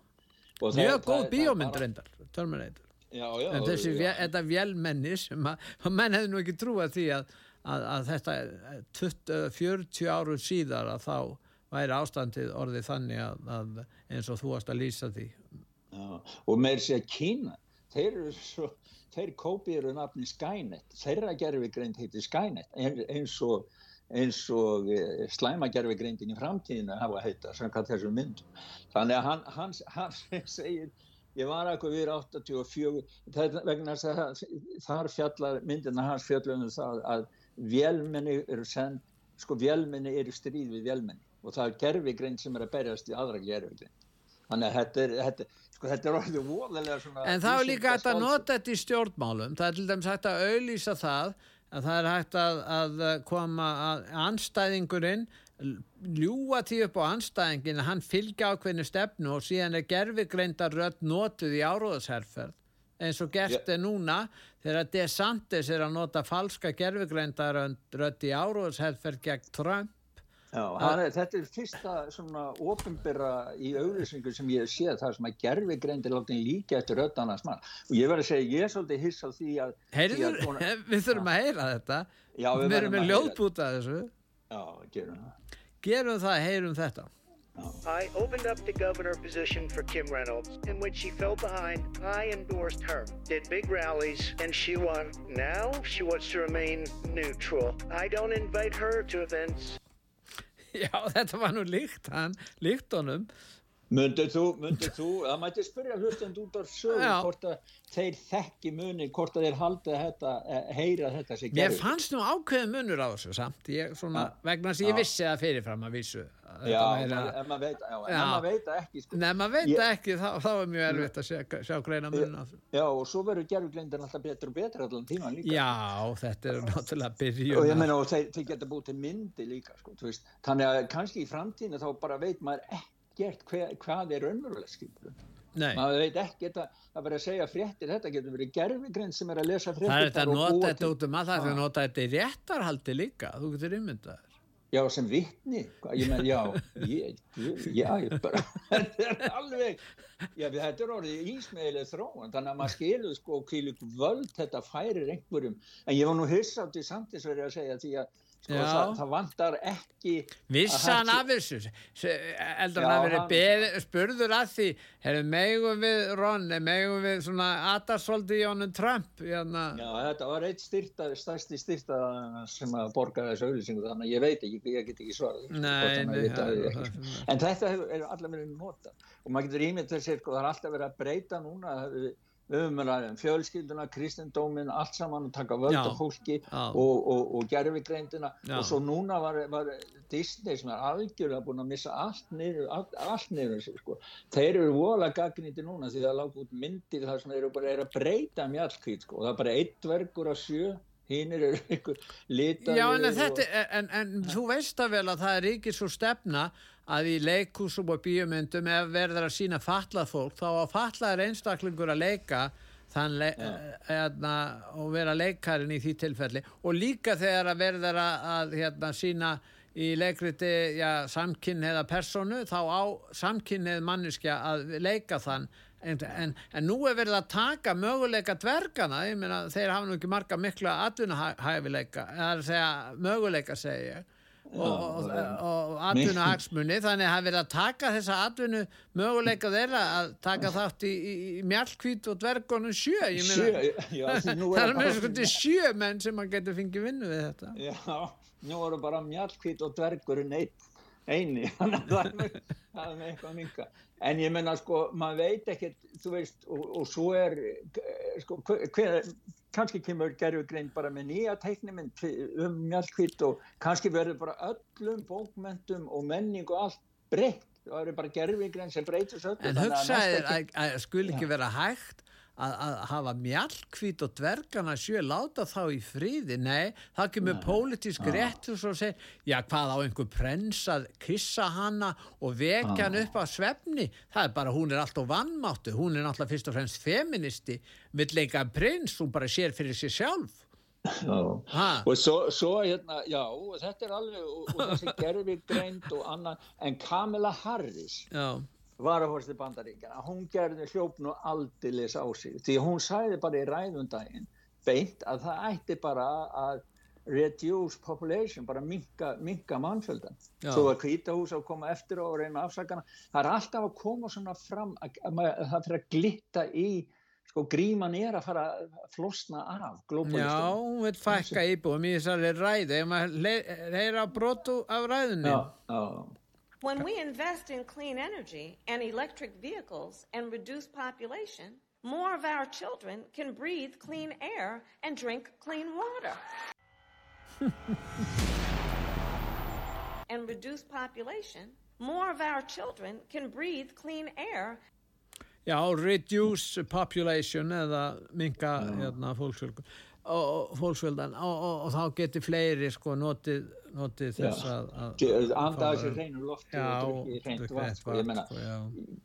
mjög góð það- bíómynd bara- reyndar Terminator. Já, já, en þessi, þetta vélmenni sem að, menn hefði nú ekki trúað því að, að, að þetta er 20, 40 árum síðar að þá væri ástandið orðið þannig að, að eins og þú varst að lýsa því. Já, og með þess að Kína þeir eru svo þeir kópiður nafni Skynet. Þeirra gerfigreind heitir Skynet en- eins og, eins og eh, slæma gerfigreindin í framtíðinu hafa heita samkvæmt þessum myndum þannig að hann, hann, hann [laughs] segir ég var eitthvað við 84 þetta, vegna þess að þar fjallar myndina hans fjallum það að vélmenni eru send sko vélmenni eru stríð við vélmenni og það er gerfigreind sem er að berjast í aðra gerfigreind þannig að þetta er, þetta, sko, þetta er orðið voðalega svona En er líka að vísindaskáldsögu. nota þetta í stjórnmálum. Það er til dæmis hægt að auðlýsa það að það er hægt að, að koma að anstæðingurinn ljúa því upp á anstæðingin að hann fylgja ákveðinu stefnu og síðan er gerfigreindar rödd notuð í áróðsherferð. Eins og gert er núna þegar DeSantis er að nota falska gerfigreindar rödd í áróðsherferð gegn Trump Já, hann er, þetta er fyrsta svona ofinbera í auglýsingu sem ég hef séð það sem að gerfi greindir látin líka eftir annars mann og ég verð að segja, ég er svolítið hiss á því að því Heyrðu, að svona- [laughs] við þurfum að heyra þetta Já, við við verðum erum með að ljóðbúta þessu Já, gerum það Gerum það, heyrum þetta I opened up the governor position for Kim Reynolds, in which she fell behind. I endorsed her, did big rallies, and she won. Now she wants to remain neutral. I don't invite her to events. [laughs] Já, þetta var nú líkt hann, líkt honum Mundir þú, mundir þú, það mætti spyrja hlustend út á sögu Já. hvort að þeir þekki muni, hvort að þeir haldi að þetta, eh, heyra þetta sem Mér gerfi. fannst nú ákveðin munur á þessu samt ég, svona, vegna þess að ég Já. vissi það fyrirfram að vísu að Já, væri maður- að- veit, veit það ekki, sko. Nei, maður veit Ég- það ekki, þá, þá er mjög erfitt að sjá, sjá greina mun á þessu Já, og svo verður gerfugrindin alltaf betur og betur allan tíman líka. Já, þetta er náttúrulega og byrjun ég að- meina og þeir, þeir geta búið til myndi líka sko, að ekkert hver, hvað er raunverulega skilur Nei. maður veit ekkert að það verður að segja fréttir þetta getur verið gerfigrind sem er að lesa fréttir Það er þetta að nota þetta út um að það er að nota þetta í réttarhaldi líka þú getur ymmyndað já sem vittni ég meina já ég, ég, já ég bara [laughs] þetta er alveg já, þetta er orðið ísmeðileg þróun þannig að maður skilur sko kvílík völd þetta færir einhverjum en ég var nú hissa á því samtis verið að segja því að. Það, það vantar ekki að hægt- af þessu eldur Já, hann að hann- beð, spurður að því hefur megum við Ron megum við svona atarsvoldi í honum Trump hérna. Já, þetta var eitt styrta, stærsti styrta sem að borga þessu auðlýsingu þannig að ég veit ekki, ég get ekki svarað sko, það það- sko. en þetta hefur, er allar verið nota og maður getur ímynd þessi, sko, það er alltaf verið að breyta núna við, við höfum að fjölskylduna, kristendómin allt saman að taka völd fólki já. og, og, og gerfigreindina og svo núna var, var Disney sem er algjörlega búin að missa allt niður, allt, allt niður sko. þeir eru vola gagnýtti núna því það lág út myndir þar sem þeir eru bara er að breyta mjallkvít sko. og það er bara eitt dvergur af sjö hinnir eru einhver Já, en, og- þetta, en, en þú veist að vel að það er ekki svo stefna að í leikúsum og bíómyndum ef verður að sína fatlað fólk þá að fatlaður einstaklingur að leika le hérna, og vera leikarinn í því tilfelli. Og líka þegar að verður að, að hérna, sína í leikriti já, samkynneða personu þá á samkynneð manneskja að leika þann. En, en, en nú er verið að taka möguleika dvergana, ég meina þeir hafa nú ekki marga mikla atvinnuhæfileika eða að segja möguleika segi ég og, og, atvinnu hagsmunni þannig að er verið að taka þessa atvinnu möguleika þeirra að taka þátt í, í, mjallkvít og dvergunum sjö ég meina, Sjö, já, [laughs] það er er með sko sjö menn sem að geta fengið vinnu við þetta. Já, nú eru bara mjallkvít og dvergurinn eitt eini. [laughs] Þannig að það er með, eitthvað minka en ég menna sko, maður veit ekkert þú veist, og, og svo er eh, sko, hver kannski kemur gerfugreind bara með nýja teiknimynd um mjallkvitt og kannski verður bara öllum bókmentum og menning og allt breytt. Það verður bara gerfugreind sem breytur svo En hugsaðir að, að skul ekki vera hægt að, að hafa mjallkvít og dvergana sjö láta þá í fríði, nei, það kemur pólitísk réttur svo að segja, já hvað á einhver prens að kissa hana og vekja hann upp á svefni? Það er bara, hún er alltaf vannmáttu hún er náttúrulega fyrst og fremst feministi. Vill leika prins, hún bara sér fyrir sér sjálf. Já, og svo, svo hérna, já, og þetta er alveg, og, og þessi [laughs] gerfugreind og annan, en Kamala Harris já varahorsti bandaríkjana, hún gerði hljóp nú aldilis á sig, því hún sæði bara í ræðundaginn beint að það ætti bara að reduce population, bara minka, minka mannfjöldan, Já. svo að kvítahús að koma eftir og reyna afsakana það er alltaf að koma svona fram að, að, að það fyrir að glitta í sko gríman er að fara að flosna af Já, globalistum hún vil fækka íbúum í þessari ræði ef maður reyra brotu af ræðunni. Já, já When we invest in clean energy and electric vehicles and reduce population, more of our children can breathe clean air and drink clean water. [laughs] and reduce population, more of our children can breathe clean air Já, reduce population eða minka hérna, fólksfjölgun og, og fólksfjöldan og, og, og þá geti fleiri sko notið, notið þess að, að anda fara- þessi hreinu lofti Já, og drukki hreint drukki vatn ég meina, sko,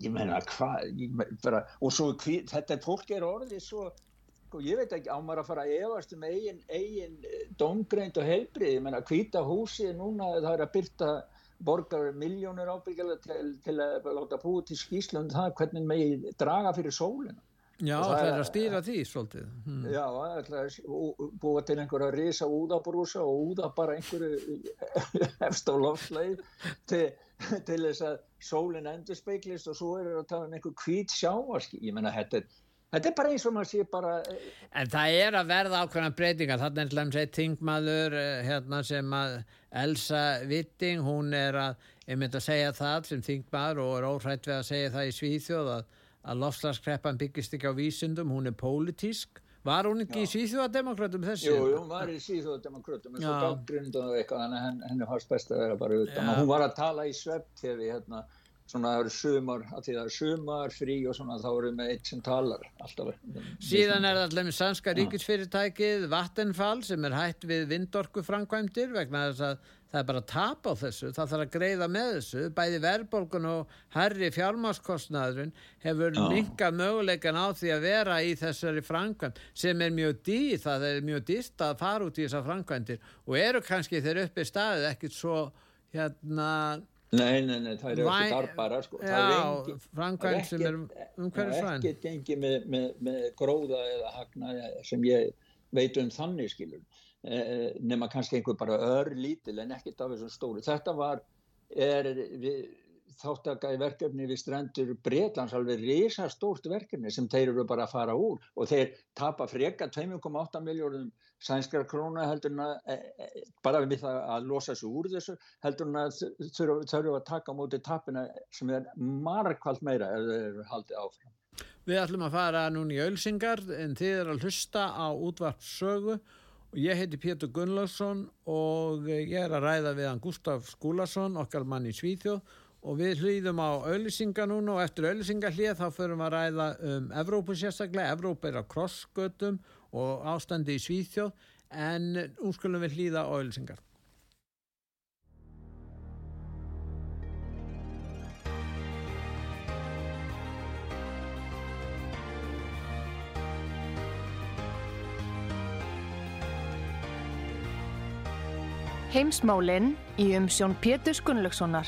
ég meina hvað og svo hví, þetta fólk er orðið svo sko, ég veit ekki á maður að fara að efast um eigin, eigin domgreind og heilbrið, ég meina hvíta húsi núna það er að byrta borgar miljónur ábyggjala til, til að láta búið til skýslum það hvernig megi draga fyrir sólina Já, Og það er að stýra því svolítið hmm. Já, það er að búa til einhverja risa úðabrúsa og úða bara einhverju [laughs] efst á loftleið til, til þess að sólinn endur speiklist og svo er það að tala um einhver hvít sjávarski. Ég menna, þetta er, þetta er bara eins og maður sé bara, En það er að verða ákveðna breytingar þannig er til dæmis eitt þingmaður eh, hérna sem að Elsa Witting hún er að, ég myndi að segja það sem þingmaður og er óhrætt við að segja það í Svíþjóð að, að lofslagskreppan byggist ekki á vísundum, hún er pólitísk var hún ekki í Svíþjóðademokratum þessi? jú, jú, hún var í síðjóðdemokratum, en svo Já. og eitthvað, þannig henn- henni fannst best að vera bara utan. Já. Hún var að tala í svepp-tv hérna, svona það eru sumar, að því það er sumar, frí og svona, þá eru með eitt sem talar alltaf. Síðan er það allir með sannska ríkisfyrirtækið Vattenfall sem er hætt við vindorku framkvæmdir vegna þess að það er bara tap á þessu, það þarf að greiða með þessu, bæði verðbólgun og herri fjármáskostnaðurinn hefur minkað möguleikan á því að vera í þessari framkvæmd sem er mjög dýr, það er mjög dýrt að fara út í þessar framkvæmdir og eru kannski þeir uppi staðið ekkit svo hérna Nei, nei, nei, það eru ekki darbara sko. Já, það sem er ekkert- umhverfisvæn. Það er ekkert gengið með, með, með gróða eða hagna sem ég veit um þannig skilur. Eh, nema kannski einhver bara örlítil en ekkert af þessum stóru. Þetta var, þáttaka í verkefni við strendur Bretlands alveg risastórt verkefni sem þeir eru bara að fara úr og þeir tapa freka 2,8 miljónum sænskar króna heldur en að e, e, bara við það að losa sig úr þessu heldur en að þurfa þurfa að taka á móti tapina sem er margkvælt meira ef þeir eru haldið áfram. Við ætlum að fara núna í Ölsingar en þið er að hlusta á útvarpssögu og ég heiti Pétur Gunnlaugsson og ég er að ræða við hann Gustaf Skúlason, okkar mann í Svíþjóð. Og við hlýðum á Ölsingar núna og eftir Ölsingar hlýð þá förum við að ræða um Evrópu sérstaklega, Evrópu er á krossgötum og ástandi í Svíþjóð. En nú skulum við hlýða á Ölsingar. Heimsmálinn í umsjón Pétur Gunnlaugssonar.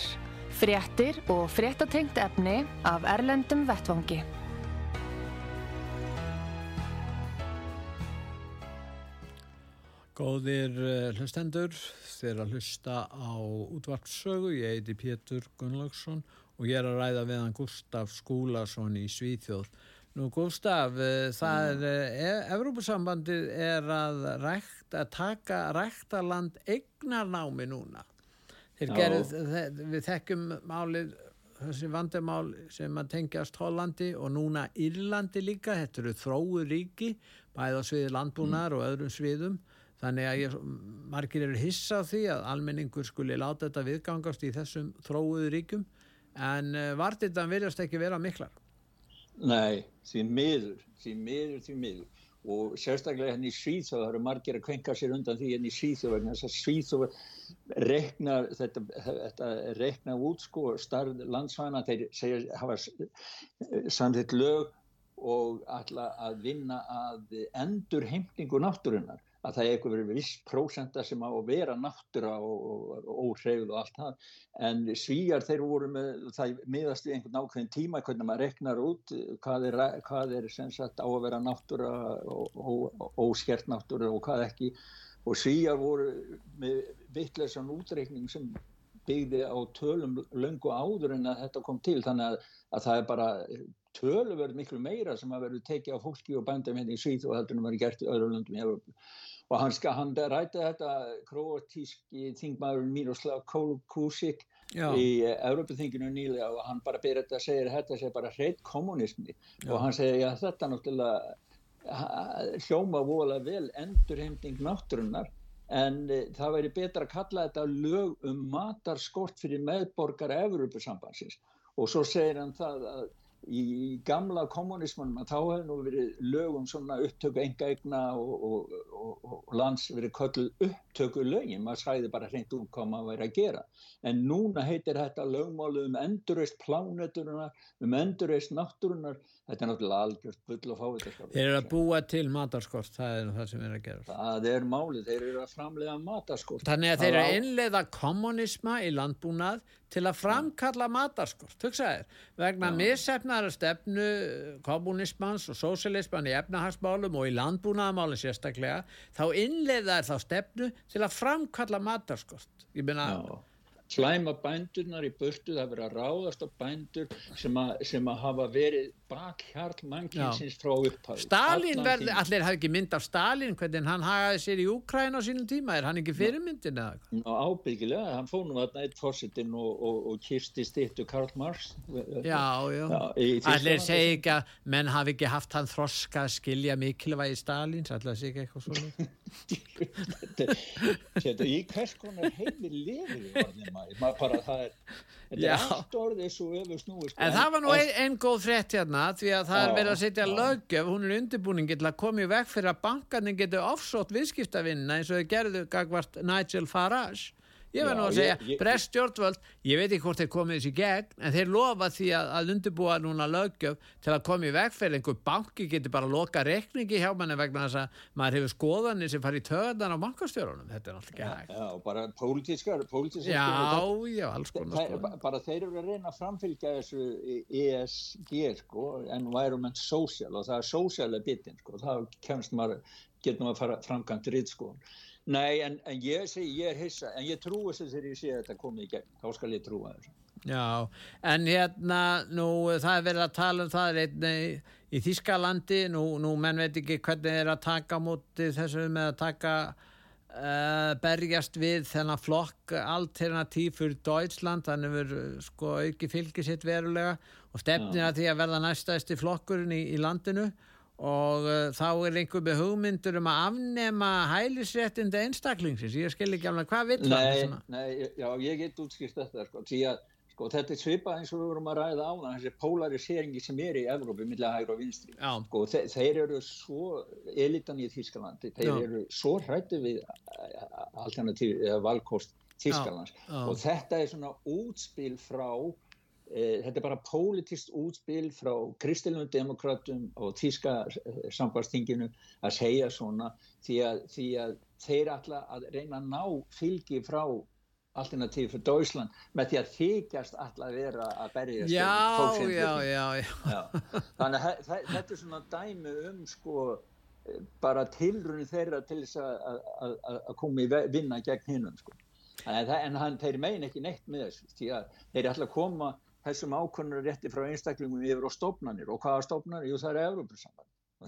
Fréttir og fréttatengt efni af Erlendum Vettvangi. Góðir uh, hlustendur, þeir að hlusta á útvarpssögu, ég heiti Pétur Gunnlaugsson og ég er að ræða við hann Gustaf Skúlason í Svíþjóð. Nú Gustaf, uh, það er, uh, Evrópusambandið er að, rækt, að taka ræktaland eignarnámi núna. Þe- við þekkjum málið, þessi vandamál sem að tengjast Hollandi og núna Írlandi líka, þetta eru þróu ríki, bæði á sviði landbúnar og öðrum sviðum, þannig að ég, margir eru hissa á því að almenningur skuli láta þetta viðgangast í þessum þróuðu ríkjum, en uh, vartindan virðast ekki vera miklar. Nei, því miður, því miður, því miður. Og sérstaklega henni í Svíþjóð, það eru margir að kvenka sér undan því henni í Svíþjóð, vegna þess að Svíþjóð reknar, þetta, þetta reknar út sko starf landsvæna, þeir segja, hafa samþitt lög og ætla að vinna að endur heimtingu náttúrunar að það er verið viss prósenta sem á að vera náttúra og, og, og allt það. En svíjar þeir voru með það miðast við einhvern ákveðin tíma hvernig maður reknar út hvað er, hvað er sem sagt á að vera náttúra og, óskert náttúra og hvað ekki. Og svíjar voru með vittlesan útreikning sem byggði á tölum löngu áður en að þetta kom til. Þannig að, að það er bara töluverð miklu meira sem að verður tekið á fólki og bændum hérna í Svíð og heldur en verður gert í öðrum löndum í Evrópu. Og hann, ska, hann rætti þetta króatíski þingmaður Miroslav Kolkusik Já. í Evrópuþinginu nýlega og hann bara byrja þetta að segja þetta sé bara hreitt kommunismi og hann segja að þetta náttúrulega hljóma voðalega vel endurheimting náttúrunnar en e, það væri betra að kalla þetta lög um matarskort fyrir meðborgara Evrópusambansins og svo segir hann það að í gamla kommunismanum að þá hefði nú verið lögum svona upptöku enga egna og, og, og, og lands verið kölluð upptöku lögin, maður sæði bara hreint úr hvað maður væri að gera. En núna heitir þetta lögmálu um endurreist pláneturinnar, um endurreist náttúrunar, þetta er náttúrulega algjört bull og fávitaskap. Þeir eru að búa til matarskort, það er það sem er að gera. Það er málið, þeir eru að framlega mataskort. Þannig að þeir eru Það að innleiða kommunisma í landbúnað til að framkalla matarskort, hugsaðir, vegna missefnara stefnu kommunismans og sósialisman í efnahagsmálum og í landbúnaðamálum sérstaklega, þá innleiða þær þá stefnu til að framkalla matarskort. Ég meina, slæma bændurnar í burtu, það er verið að ráðast á bændur sem að, sem að hafa verið bakhjarl mannkynsins frá upphæðu. Stalin verði, allir hafi ekki mynd af Stalin, hvernig hann hagaði sér í Úkræn á sínum tíma, er hann ekki fyrirmyndin eða? Ná, ábyggilega, hann fór nú þarna eitt fórsetin og, og, og kisti stittu Karl Marx. Já, já. Allir segi ekki að menn hafi ekki haft hann þroska að skilja mikilvægi Stalins, allir segi ekki eitthvað svona. [laughs] Þetta, í hvers konar heimi lifir við orðið maður, bara það er, þetta er allt orðið svo öfu snúist. En það var nú ein, ein góð frétt hérna því að það er Já, verið að setja löggjöf, hún er undirbúningi til að koma í veg fyrir að bankarnir getur offsótt viðskiptavinnina eins og þau gerðu gagvart Nigel Farage. Ég verð Já, nú að segja, brest stjórnvöld, ég veit ekki hvort þeir komið þessi gegn, en þeir lofa því að, að undirbúa núna löggjöf til að koma í veg fyrir einhver banki getur bara að loka reikningi hjá manni vegna þess að maður hefur skoðanir sem fari í töðan á bankastjórunum. Þetta er náttúrulega ekki hægt. Já, bara pólitískar, Já, já, alls konar bara þeir eru að reyna að framfylgja þessu ESG sko, Environment Social og það er sósialega bitin sko, það kemst maður, getur maður að fara framkvæmt rít sko. Nei, en, en ég segi, ég er hissa, en ég trúi þessu þegar ég sé að þetta komið í gegn, þá skal ég trúa þessu. Já, en hérna, nú það er verið að tala um það er einn í- í Þískalandi, nú, nú menn veit ekki hvernig er að taka móti þessu með að taka uh, berjast við þennan flokk alternatív fyrir Deutschland, hann hefur uh, sko auki fylgi sitt verulega og stefnir að því að verða næstæsti flokkurinn í, í landinu og uh, þá er einhver með hugmyndur um að afnema hælisréttinda einstaklingsins, ég skil ekki alveg hvað vill Nei, nei, já, ég get útskýrt þetta sko, því að sko, þetta er svipað eins og við vorum að ræða á það, þessi polariseringi sem er í Evrópu, millega hægri og vinstri. Sko, þe þeir eru svo, elitan í Þískalandi, þeir Já. eru svo hrættu við alternatív, eða valkost Þískalands og þetta er svona útspil frá Eh, þetta er bara politist útspil frá kristilnum demokratum og tíska samkvæmstinginu að segja svona því að, því að þeir ætla að reyna að ná fylgi frá alternatíf fyrir Deutschland með því að þykjast að vera að berjast um Já, fólksins já, já, já. Já. Þannig að þe- þe- þetta er svona dæmi um sko eh, bara tilrunni þeirra til þess að- koma í vinna gegn hinnum sko. En, það- en hann, þeir megin ekki neitt með þessu því að þeir ætla að koma þessum ákvörnur rétti frá einstaklingum yfir á stofnanir og hvaða stofnanir? Jú, það er Európusamband. [laughs]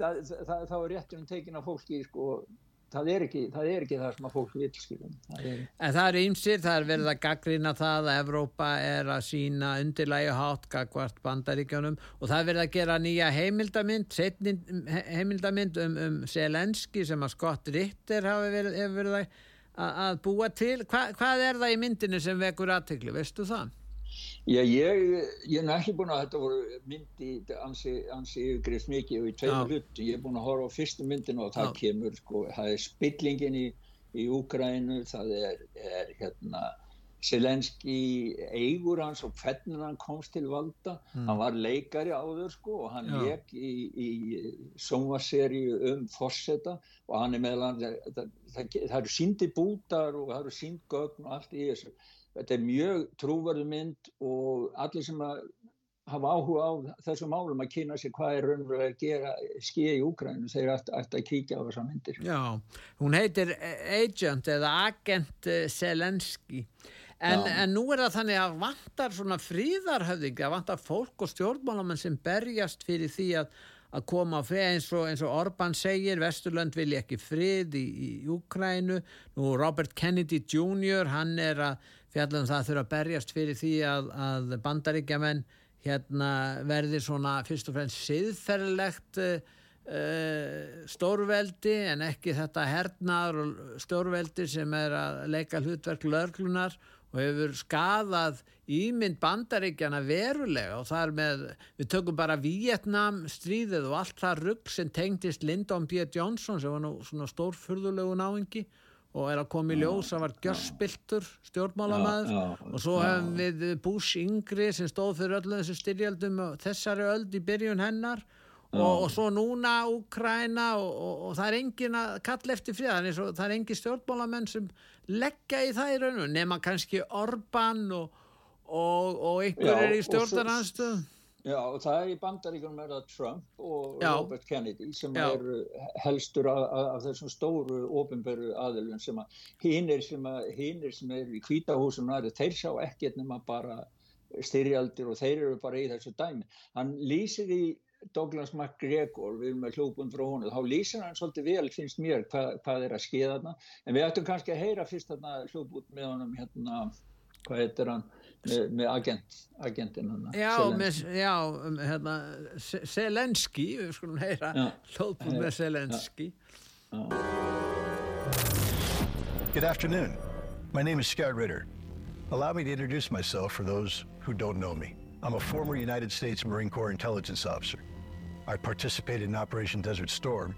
Það er rétturinn tekin af fólki sko, það er ekki það, er ekki það sem að fólk vil er, En það er ýmsir, það er verið að gaggrina það að Evrópa er að sína undirlægi hátt gagvart bandaríkjónum og það er verið að gera nýja heimildamind, heimildamind um, um Selenski sem að Scott Ritter hafi verið, verið að, að búa til. Hva, hvað er það í myndinu sem vekur aðtegli, veistu það? Já, ég, ég er ekki búin að þetta voru myndi ansi, ansi yfirgrifst mikið og í tveimur hlutu, ég er búin að horfa á fyrstu myndinu og það Já. kemur, sko, það er spillingin í, í Úgrænu, það er, er hérna Selenski eigur hans og hvernig hann komst til valda, Mm. hann var leikari áður sko og hann leik í, í sjónvarseríu um Fosseta og hann er meðal hann, það, það, það, það eru síndi bútar og það eru sínd gögn og allt í þessu. Þetta er mjög trúverðu mynd og allir sem að hafa áhuga á þessum málum að kynna sér hvað er raunverulega að gera skýja í Úkrænu þeir ætti ætti að kíkja á þessar myndir. Já, hún heitir Agent eða Agent eh, Selenski en, Já. en nú er það þannig að vantar svona fríðarhöfðingi að vantar fólk og stjórnmálamenn sem berjast fyrir því að að koma frið eins og, eins og Orban segir, Vesturlönd vilja ekki frið í, í Úkrænu, nú Robert Kennedy Jr. hann er að fjalla um það að þurfa að berjast fyrir því að, að bandaríkjamenn hérna verði svona fyrst og fremst siðferðilegt uh, stórveldi en ekki þetta hernaður og stórveldi sem er að leika hlutverk lörglunar og hefur skadað ímynd bandaríkjana verulega og það er með, við tökum bara Vietnam stríðið og allt það rugg sem tengdist Lyndon B. Johnson sem var nú svona stórfurðulegu náingi og er að koma í ljós að var gjörspiltur stjórnmálamæður og svo hefum við Bush yngri sem stóð fyrir öllu þessu styrjaldum og þessari öld í byrjun hennar og, og svo núna Úkræna og, og, og það er engin að kalla eftir fríðan það er engin stjórnmálamenn sem leggja í það í raunum nema kannski Orban og, og, og einhverjir í og stjórnaranstöð Já, og það er í bandaríkunum er það Trump og Já. Robert Kennedy sem Já. eru helstur af, af þessum stóru ofinberu aðilum sem að hinir sem, sem eru í kvítahúsum næri, þeir sjá ekkert nema bara styrjaldir og þeir eru bara í þessu dæmi. Hann lýsir í Douglas MacGregor, við erum með hljópun frá honum, þá lýsir hann svolítið vel, finnst mér, hvað, hvað er að skeða þarna. En við ættum kannski að heyra fyrst þarna hljópun með honum, hérna, hvað heitir hann, með, með agent, agentin hann. Já, með, já hérna, Selenski, við skulum heyra Já. hlóðbúð með Selenski Good afternoon. My name is Scott Ritter. Allow me to introduce myself for those who don't know me. I'm a former United States Marine Corps intelligence officer. I participated in Operation Desert Storm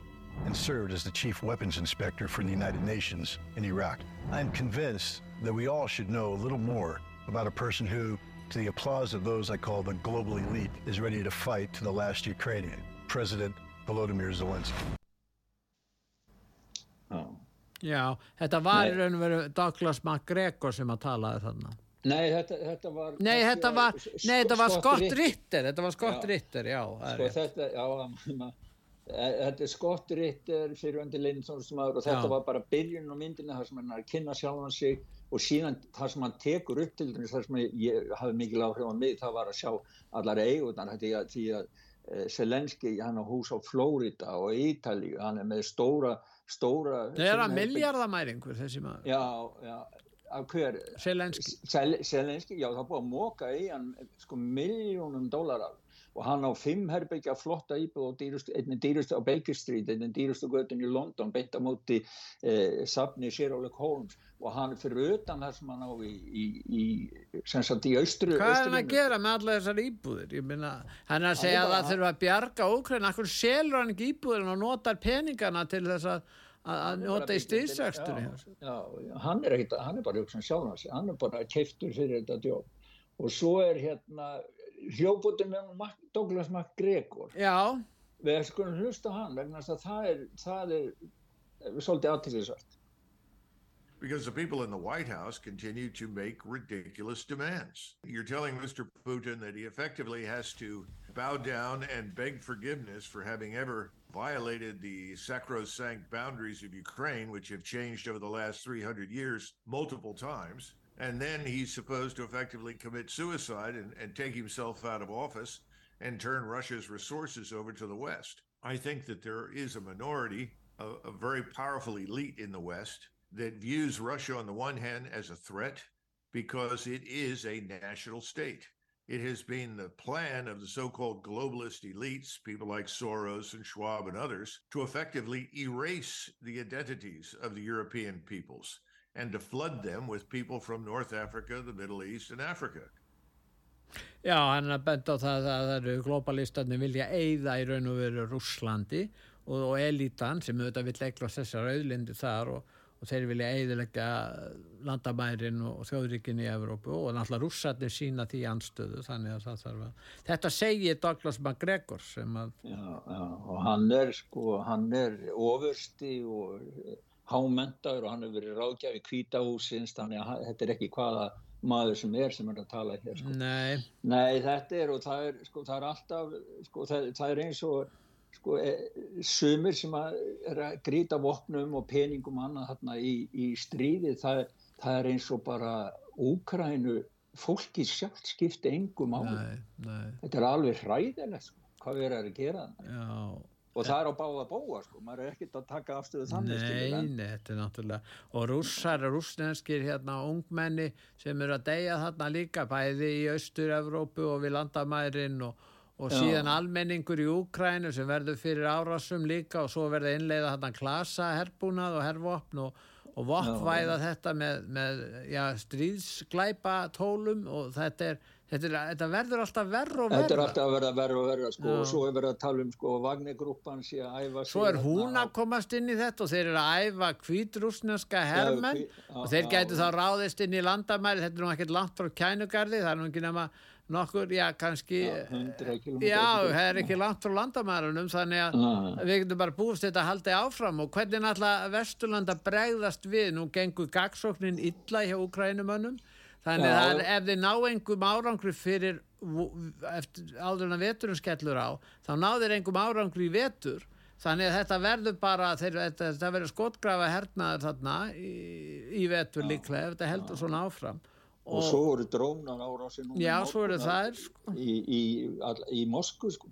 and served as the chief weapons inspector for the United Nations in Iraq. I'm convinced that we all should know a little more about a person who, to the applause of those I call the global elite, is ready to fight to the last Ukrainian, President Volodymyr Zelensky. Já, þetta var í raun og veru Douglas MacGregor sem að talaði þarna Nei, þetta, þetta var... Nei, þetta var, nei, þetta var Scott Ritter, þetta var Scott Já. Ritter, já, það er Sko þetta, já, ma- e- þetta er Scott Ritter fyrir undir Lindsonsmaður og þetta Já. var bara byrjun á myndinu þar sem hann er að kynna sjálfan sig og síðan það sem hann tekur upp til þess þar sem ég, hafi mikil áhrif á mig það var að sjá allar eigurnar því að, því að eh, Selenski hann á hús á Flórida og Ítalíu hann er með stóra stóra Það er að miljardamæringur þessi maður Já, já, af hver? Selenski. Sel, Selenski, já, það búið að móka í hann sko miljónum dólara og hann á fimm herbyggja flotta íbúð og dýrustu, einnig dýrustu á Baker Street, einnig dýrustu göttin í London, beint á móti eh, safni Sherlock Holmes. Og hann fyrir utan það sem hann á í, í, í sem sagt í austru Hvað er hann að gera með alla þessar íbúðir? Ég minna, hann er að Hann segja að það þurfa að bjarga Úkræn, akkur selur hann ekki íbúðir og notar peningana til þess að, að, Hann nota í já, hann er ekkit, hann er bara sig, hann er bara keiftur fyrir þetta djók og svo er hérna hljóputum með Mac, Douglas MacGregor Já. við skulum hlusta hann vegna þess að það er, það er, er svolítið aðtillisvært Because the people in the White House continue to make ridiculous demands. You're telling Mr. Putin that he effectively has to bow down and beg forgiveness for having ever violated the sacrosanct boundaries of Ukraine, which have changed over the last 300 years multiple times. And then he's supposed to effectively commit suicide and, and take himself out of office and turn Russia's resources over to the West. I think that there is a minority a, a very powerful elite in the West that views Russia on the one hand as a threat because it is a national state. It has been the plan of the so called globalist elites, people like Soros and Schwab and others, to effectively erase the identities of the European peoples and to flood them with people from North Africa, the Middle East, and Africa. Já, hann er bent á það að það eru globalistarnir vilja eigða í raun og veru Rússlandi og, og elitan sem auðvitað vill eiglast þessar auðlindi þar og, og þeir vilja eigðilegja landamærin og þjóðríkin í Evrópu og náttúrulega rússarnir sína því anstöðu þannig að það þarf að þetta segir Douglas MacGregor sem að Já, já, og hann er sko, hann er ofursti og hámentaður og hann hefur verið ráðgjafi kvítahúsins þannig að þetta er ekki hvaða maður sem er sem er að tala hér sko. Nei, Nei, þetta er og það er, sko, það er alltaf, sko, það, það er eins og sko, e, sumir sem að er að grýta vopnum og peningum annað þarna í, í stríði, það, það er eins og bara Úkrænu fólki sjálft skipti engum á. Þetta er alveg hræðilegt, sko, hvað erum að gera. Já, Og það er á báða bóa, sko, maður er ekkert að taka afstöðu þannig, Nei, nei, þetta er náttúrulega og rússar, rússnenskir hérna ungmenni sem eru að deyja þarna líka bæði í Austur-Evrópu og við landamærin og, og Já. síðan almenningur í Úkrænu sem verður fyrir árásum líka og svo verður innleiða þarna klasa herbúnað og hervopn og, og voppvæða þetta með, með já, stríðsglæpa tólum og þetta er, þetta þetta verður alltaf verð og Þetta er alltaf að verða verra og verra sko, og svo er verið að tala um sko, Vagnir-grúppan sé að æfa sig Svo er hún að komast inn í þetta og þeir eru að æfa hvítrúsneska hermenn og þeir gætu þá ráðist inn í landamæri, þetta er nú ekkert langt frá kænugarði, það er nú ekki nema nokkur, já kannski, Já, 100 km. já, það er ekki langt frá landamærunum, þannig að Nei. við getum bara búist þetta að halda áfram. Og hvernig náttúrulega Vesturland að bregðast við, nú gengur gagsóknin illa hjá Ukrænumönnum, þannig að ef þið ná engum árangri fyrir eftir, áður en að veturinn skellur á þá ná þeir engum árangri í vetur. Þannig að þetta verður bara þeir, þetta, þetta verður skotgrafa hernaður þarna í, í vetur líklega ef þetta heldur svona áfram og, svo voru drónar árásir Já, svo að- þær, sko. í, í, í Moskvu sko.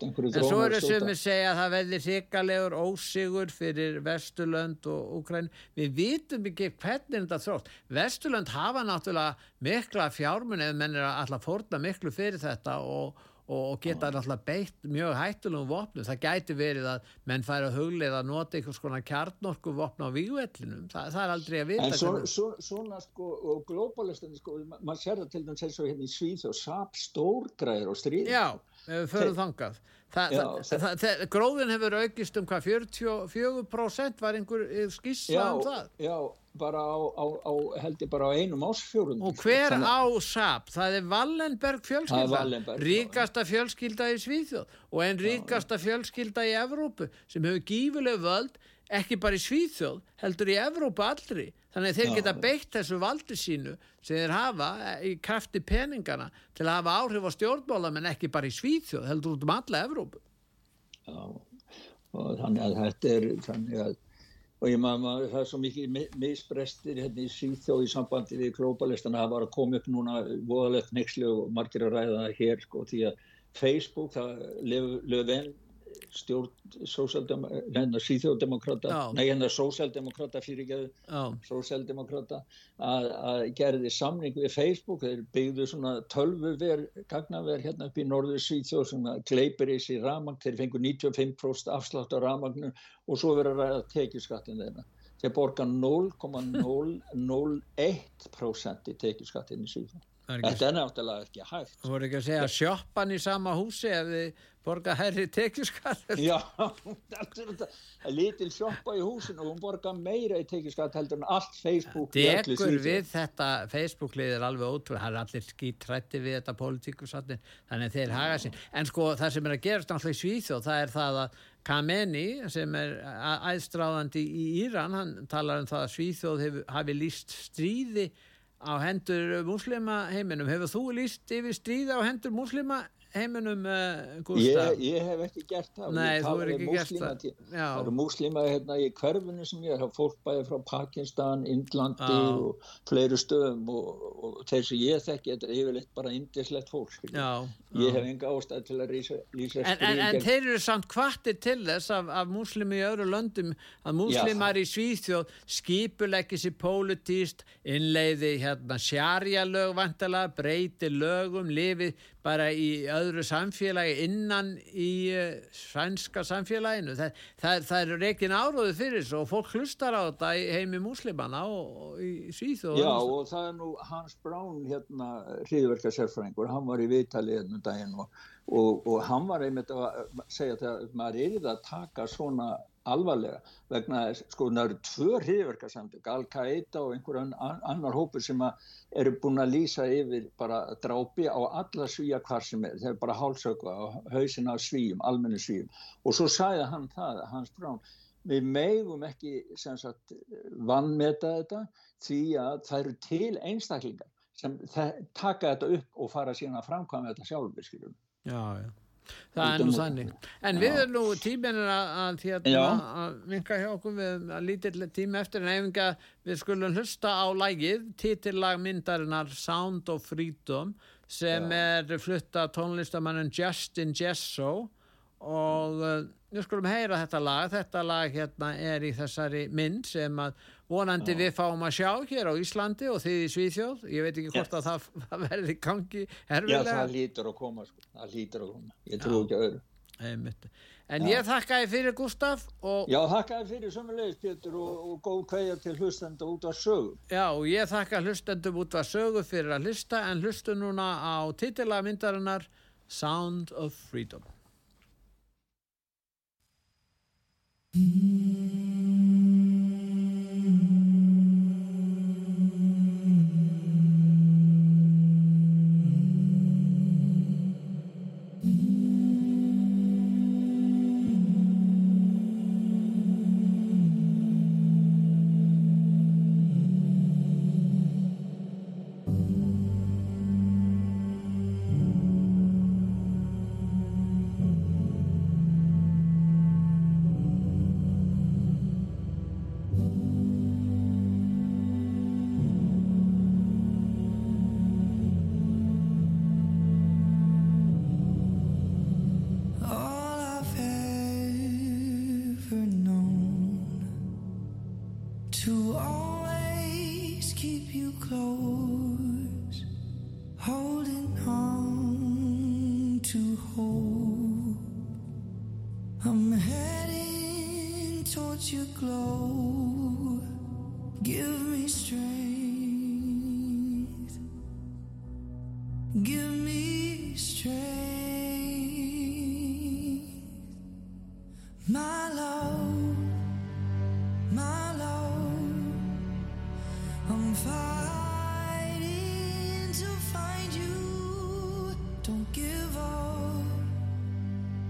En svo eru sem segja að það verði hrikalegur ósigur fyrir Vesturlönd og Úkræn. Við vitum ekki hvernig þetta þrótt. Vesturlönd hafa náttúrulega mikla fjármunni eða menn er að alltaf fórna miklu fyrir þetta og, og, geta náttúrulega beitt mjög hættulegum vopnum. Það gæti verið að menn færi að huglega að nota einhvers konar kjarnorku vopn á vígvellinum. Þa, það er aldrei að vita. En svo, svo, svona sko, og globalistin sko, ma- maður sér það til dæmis eins og hérna í Svíð og sap stórgræðir og stríð Já, Þeir- þangað. Þa, Já, það, það, það, gróðin hefur aukist um hvað 44% var einhver eh, skýrsla um það. já, bara á, á, á held ég bara á einum ásfjórun Og hver á SAP? Það er Wallenberg Það er fjölskylda, Wallenberg, já. ríkasta fjölskylda í Svíþjóð og en ríkasta fjölskylda í Evrópu sem hefur gífuleg völd, ekki bara í Svíþjóð, heldur í Evrópu allri. Þannig að þeir Já. geta beitt þessu valdi sínu sem þeir hafa eh, í krafti peningana til að hafa áhrif á stjórnmála menn ekki bara í Svíþjóð, heldur út um alla Evrópu. Já, og þannig að þetta er þannig að og ég maður, það er svo mikið mi- misbrestir hérna í Svíþjóð í sambandi við globalistan að það var að koma upp núna voðalegt nexli og margir að ræða það hér sko því að Facebook, það löfven stjórn hérna síþjóðdemokrata, nei hérna sósaldemokrata fyrir ekki Já. sósaldemokrata að, gerði samning við Facebook, þeir byggðu svona tölvuver, gagnaver hérna upp í norður Svíþjóð sem gleipir í sér ramagn, þeir fengu 95% afslátt á ramagnu og svo verður að ræða tekjuskattin þeirna. Þeir borga 0,001% í tekjuskattin í Svíþjóð. Er Þetta er náttúrulega ekki hægt. Þú voru ekki að segja sjoppan í sama húsi ef þið borga herri tekjuskatt. [laughs] Já, lítil sjoppa í húsinu og hún borga meira í tekjuskatt heldur en allt Facebook Svíþjóð. við þetta Facebook-lið er alveg ótrúlega, það er allir skítrætti við þetta pólitíkusatni, þannig þeir haga sér. En sko það sem er að gerast náttúrulega í Svíþjóð, það er það að Kameni sem er a- æðstráðandi í Íran, hann talar um það að Svíþjóð hef, hafi líst stríði á hendur muslima heiminum. Hefur þú líst yfir stríði á hendur muslima heiminum, uh? Ég, ég hef ekki gert það. Nei, þú við ekki gert það. Það eru múslíma hérna í hverfinu sem ég er, er fólk bæði frá Pakistan, Indlandi Já. og fleiri stöðum og, og þeir sem ég þekki, þetta er yfirleitt bara indislegt fólk. Já, Ég hef enga ástæð til að lýsa, En, en, en þeir eru samt kvartir til þess af, af múslimi í öðru löndum að múslimar í Svíþjóð skipuleggi sér pólitíst, innleiði hérna sjarja lög vantilega, breyti lögum, lifi bara í öðru samfélagi innan í uh, sænska samfélaginu. Það, það, það er reikin áróðu fyrir þessu og fólk hlustar á þetta í heimi múslimana og, og í Svíþjóð. Já, og það er nú Hans Brown, hérna, hriðverka sérfræðingur, hann var í viðtali hérna um daginn og, og, og hann var einmitt að segja að maður er í það að taka svona alvarlega vegna þess, sko, það eru tvö hriðverkasamtök, Al-Qaida og einhver ann- annar hópur sem eru búin að lýsa yfir bara drápi á alla svíja hvar sem er, þeir bara hálsöku á hausin af svíjum, almennu svíjum og svo sagði hann það, Hans Brown við megum ekki sagt vannmeta þetta því að það eru til einstaklingar sem taka þetta upp og fara síðan að framkvæma þetta sjálfur skiljum. Já, já. Það er nú þannig. En við erum nú tíminn er að, að, hérna, Já. að vinka hjá okkur við að lítill tími eftir en efinga við skulum hlusta á lægið, titillag myndarinnar Sound of Freedom sem er flutta tónlistamannin Justin Jesso. Og uh, við skulum heyra þetta lag. Þetta lag hérna er í þessari mynd sem að vonandi við fáum að sjá hér á Íslandi og þið í Svíþjóð ég veit ekki hvort að það, það [laughs] verði gangi Já, herfilega það lítur að koma, sko. það lítur að koma. Ég trú ekki að öðru. Einmitt. En Já. ég þakka þið fyrir Gustaf og, Já, þakka þér fyrir sömulegis, Pétur, og, og góð kveðja til hlustenda út af sögu. já, og ég þakka hlustendum út að sögu fyrir að hlusta en hlustu núna á titila myndarinnar Sound of Freedom.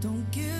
Don't give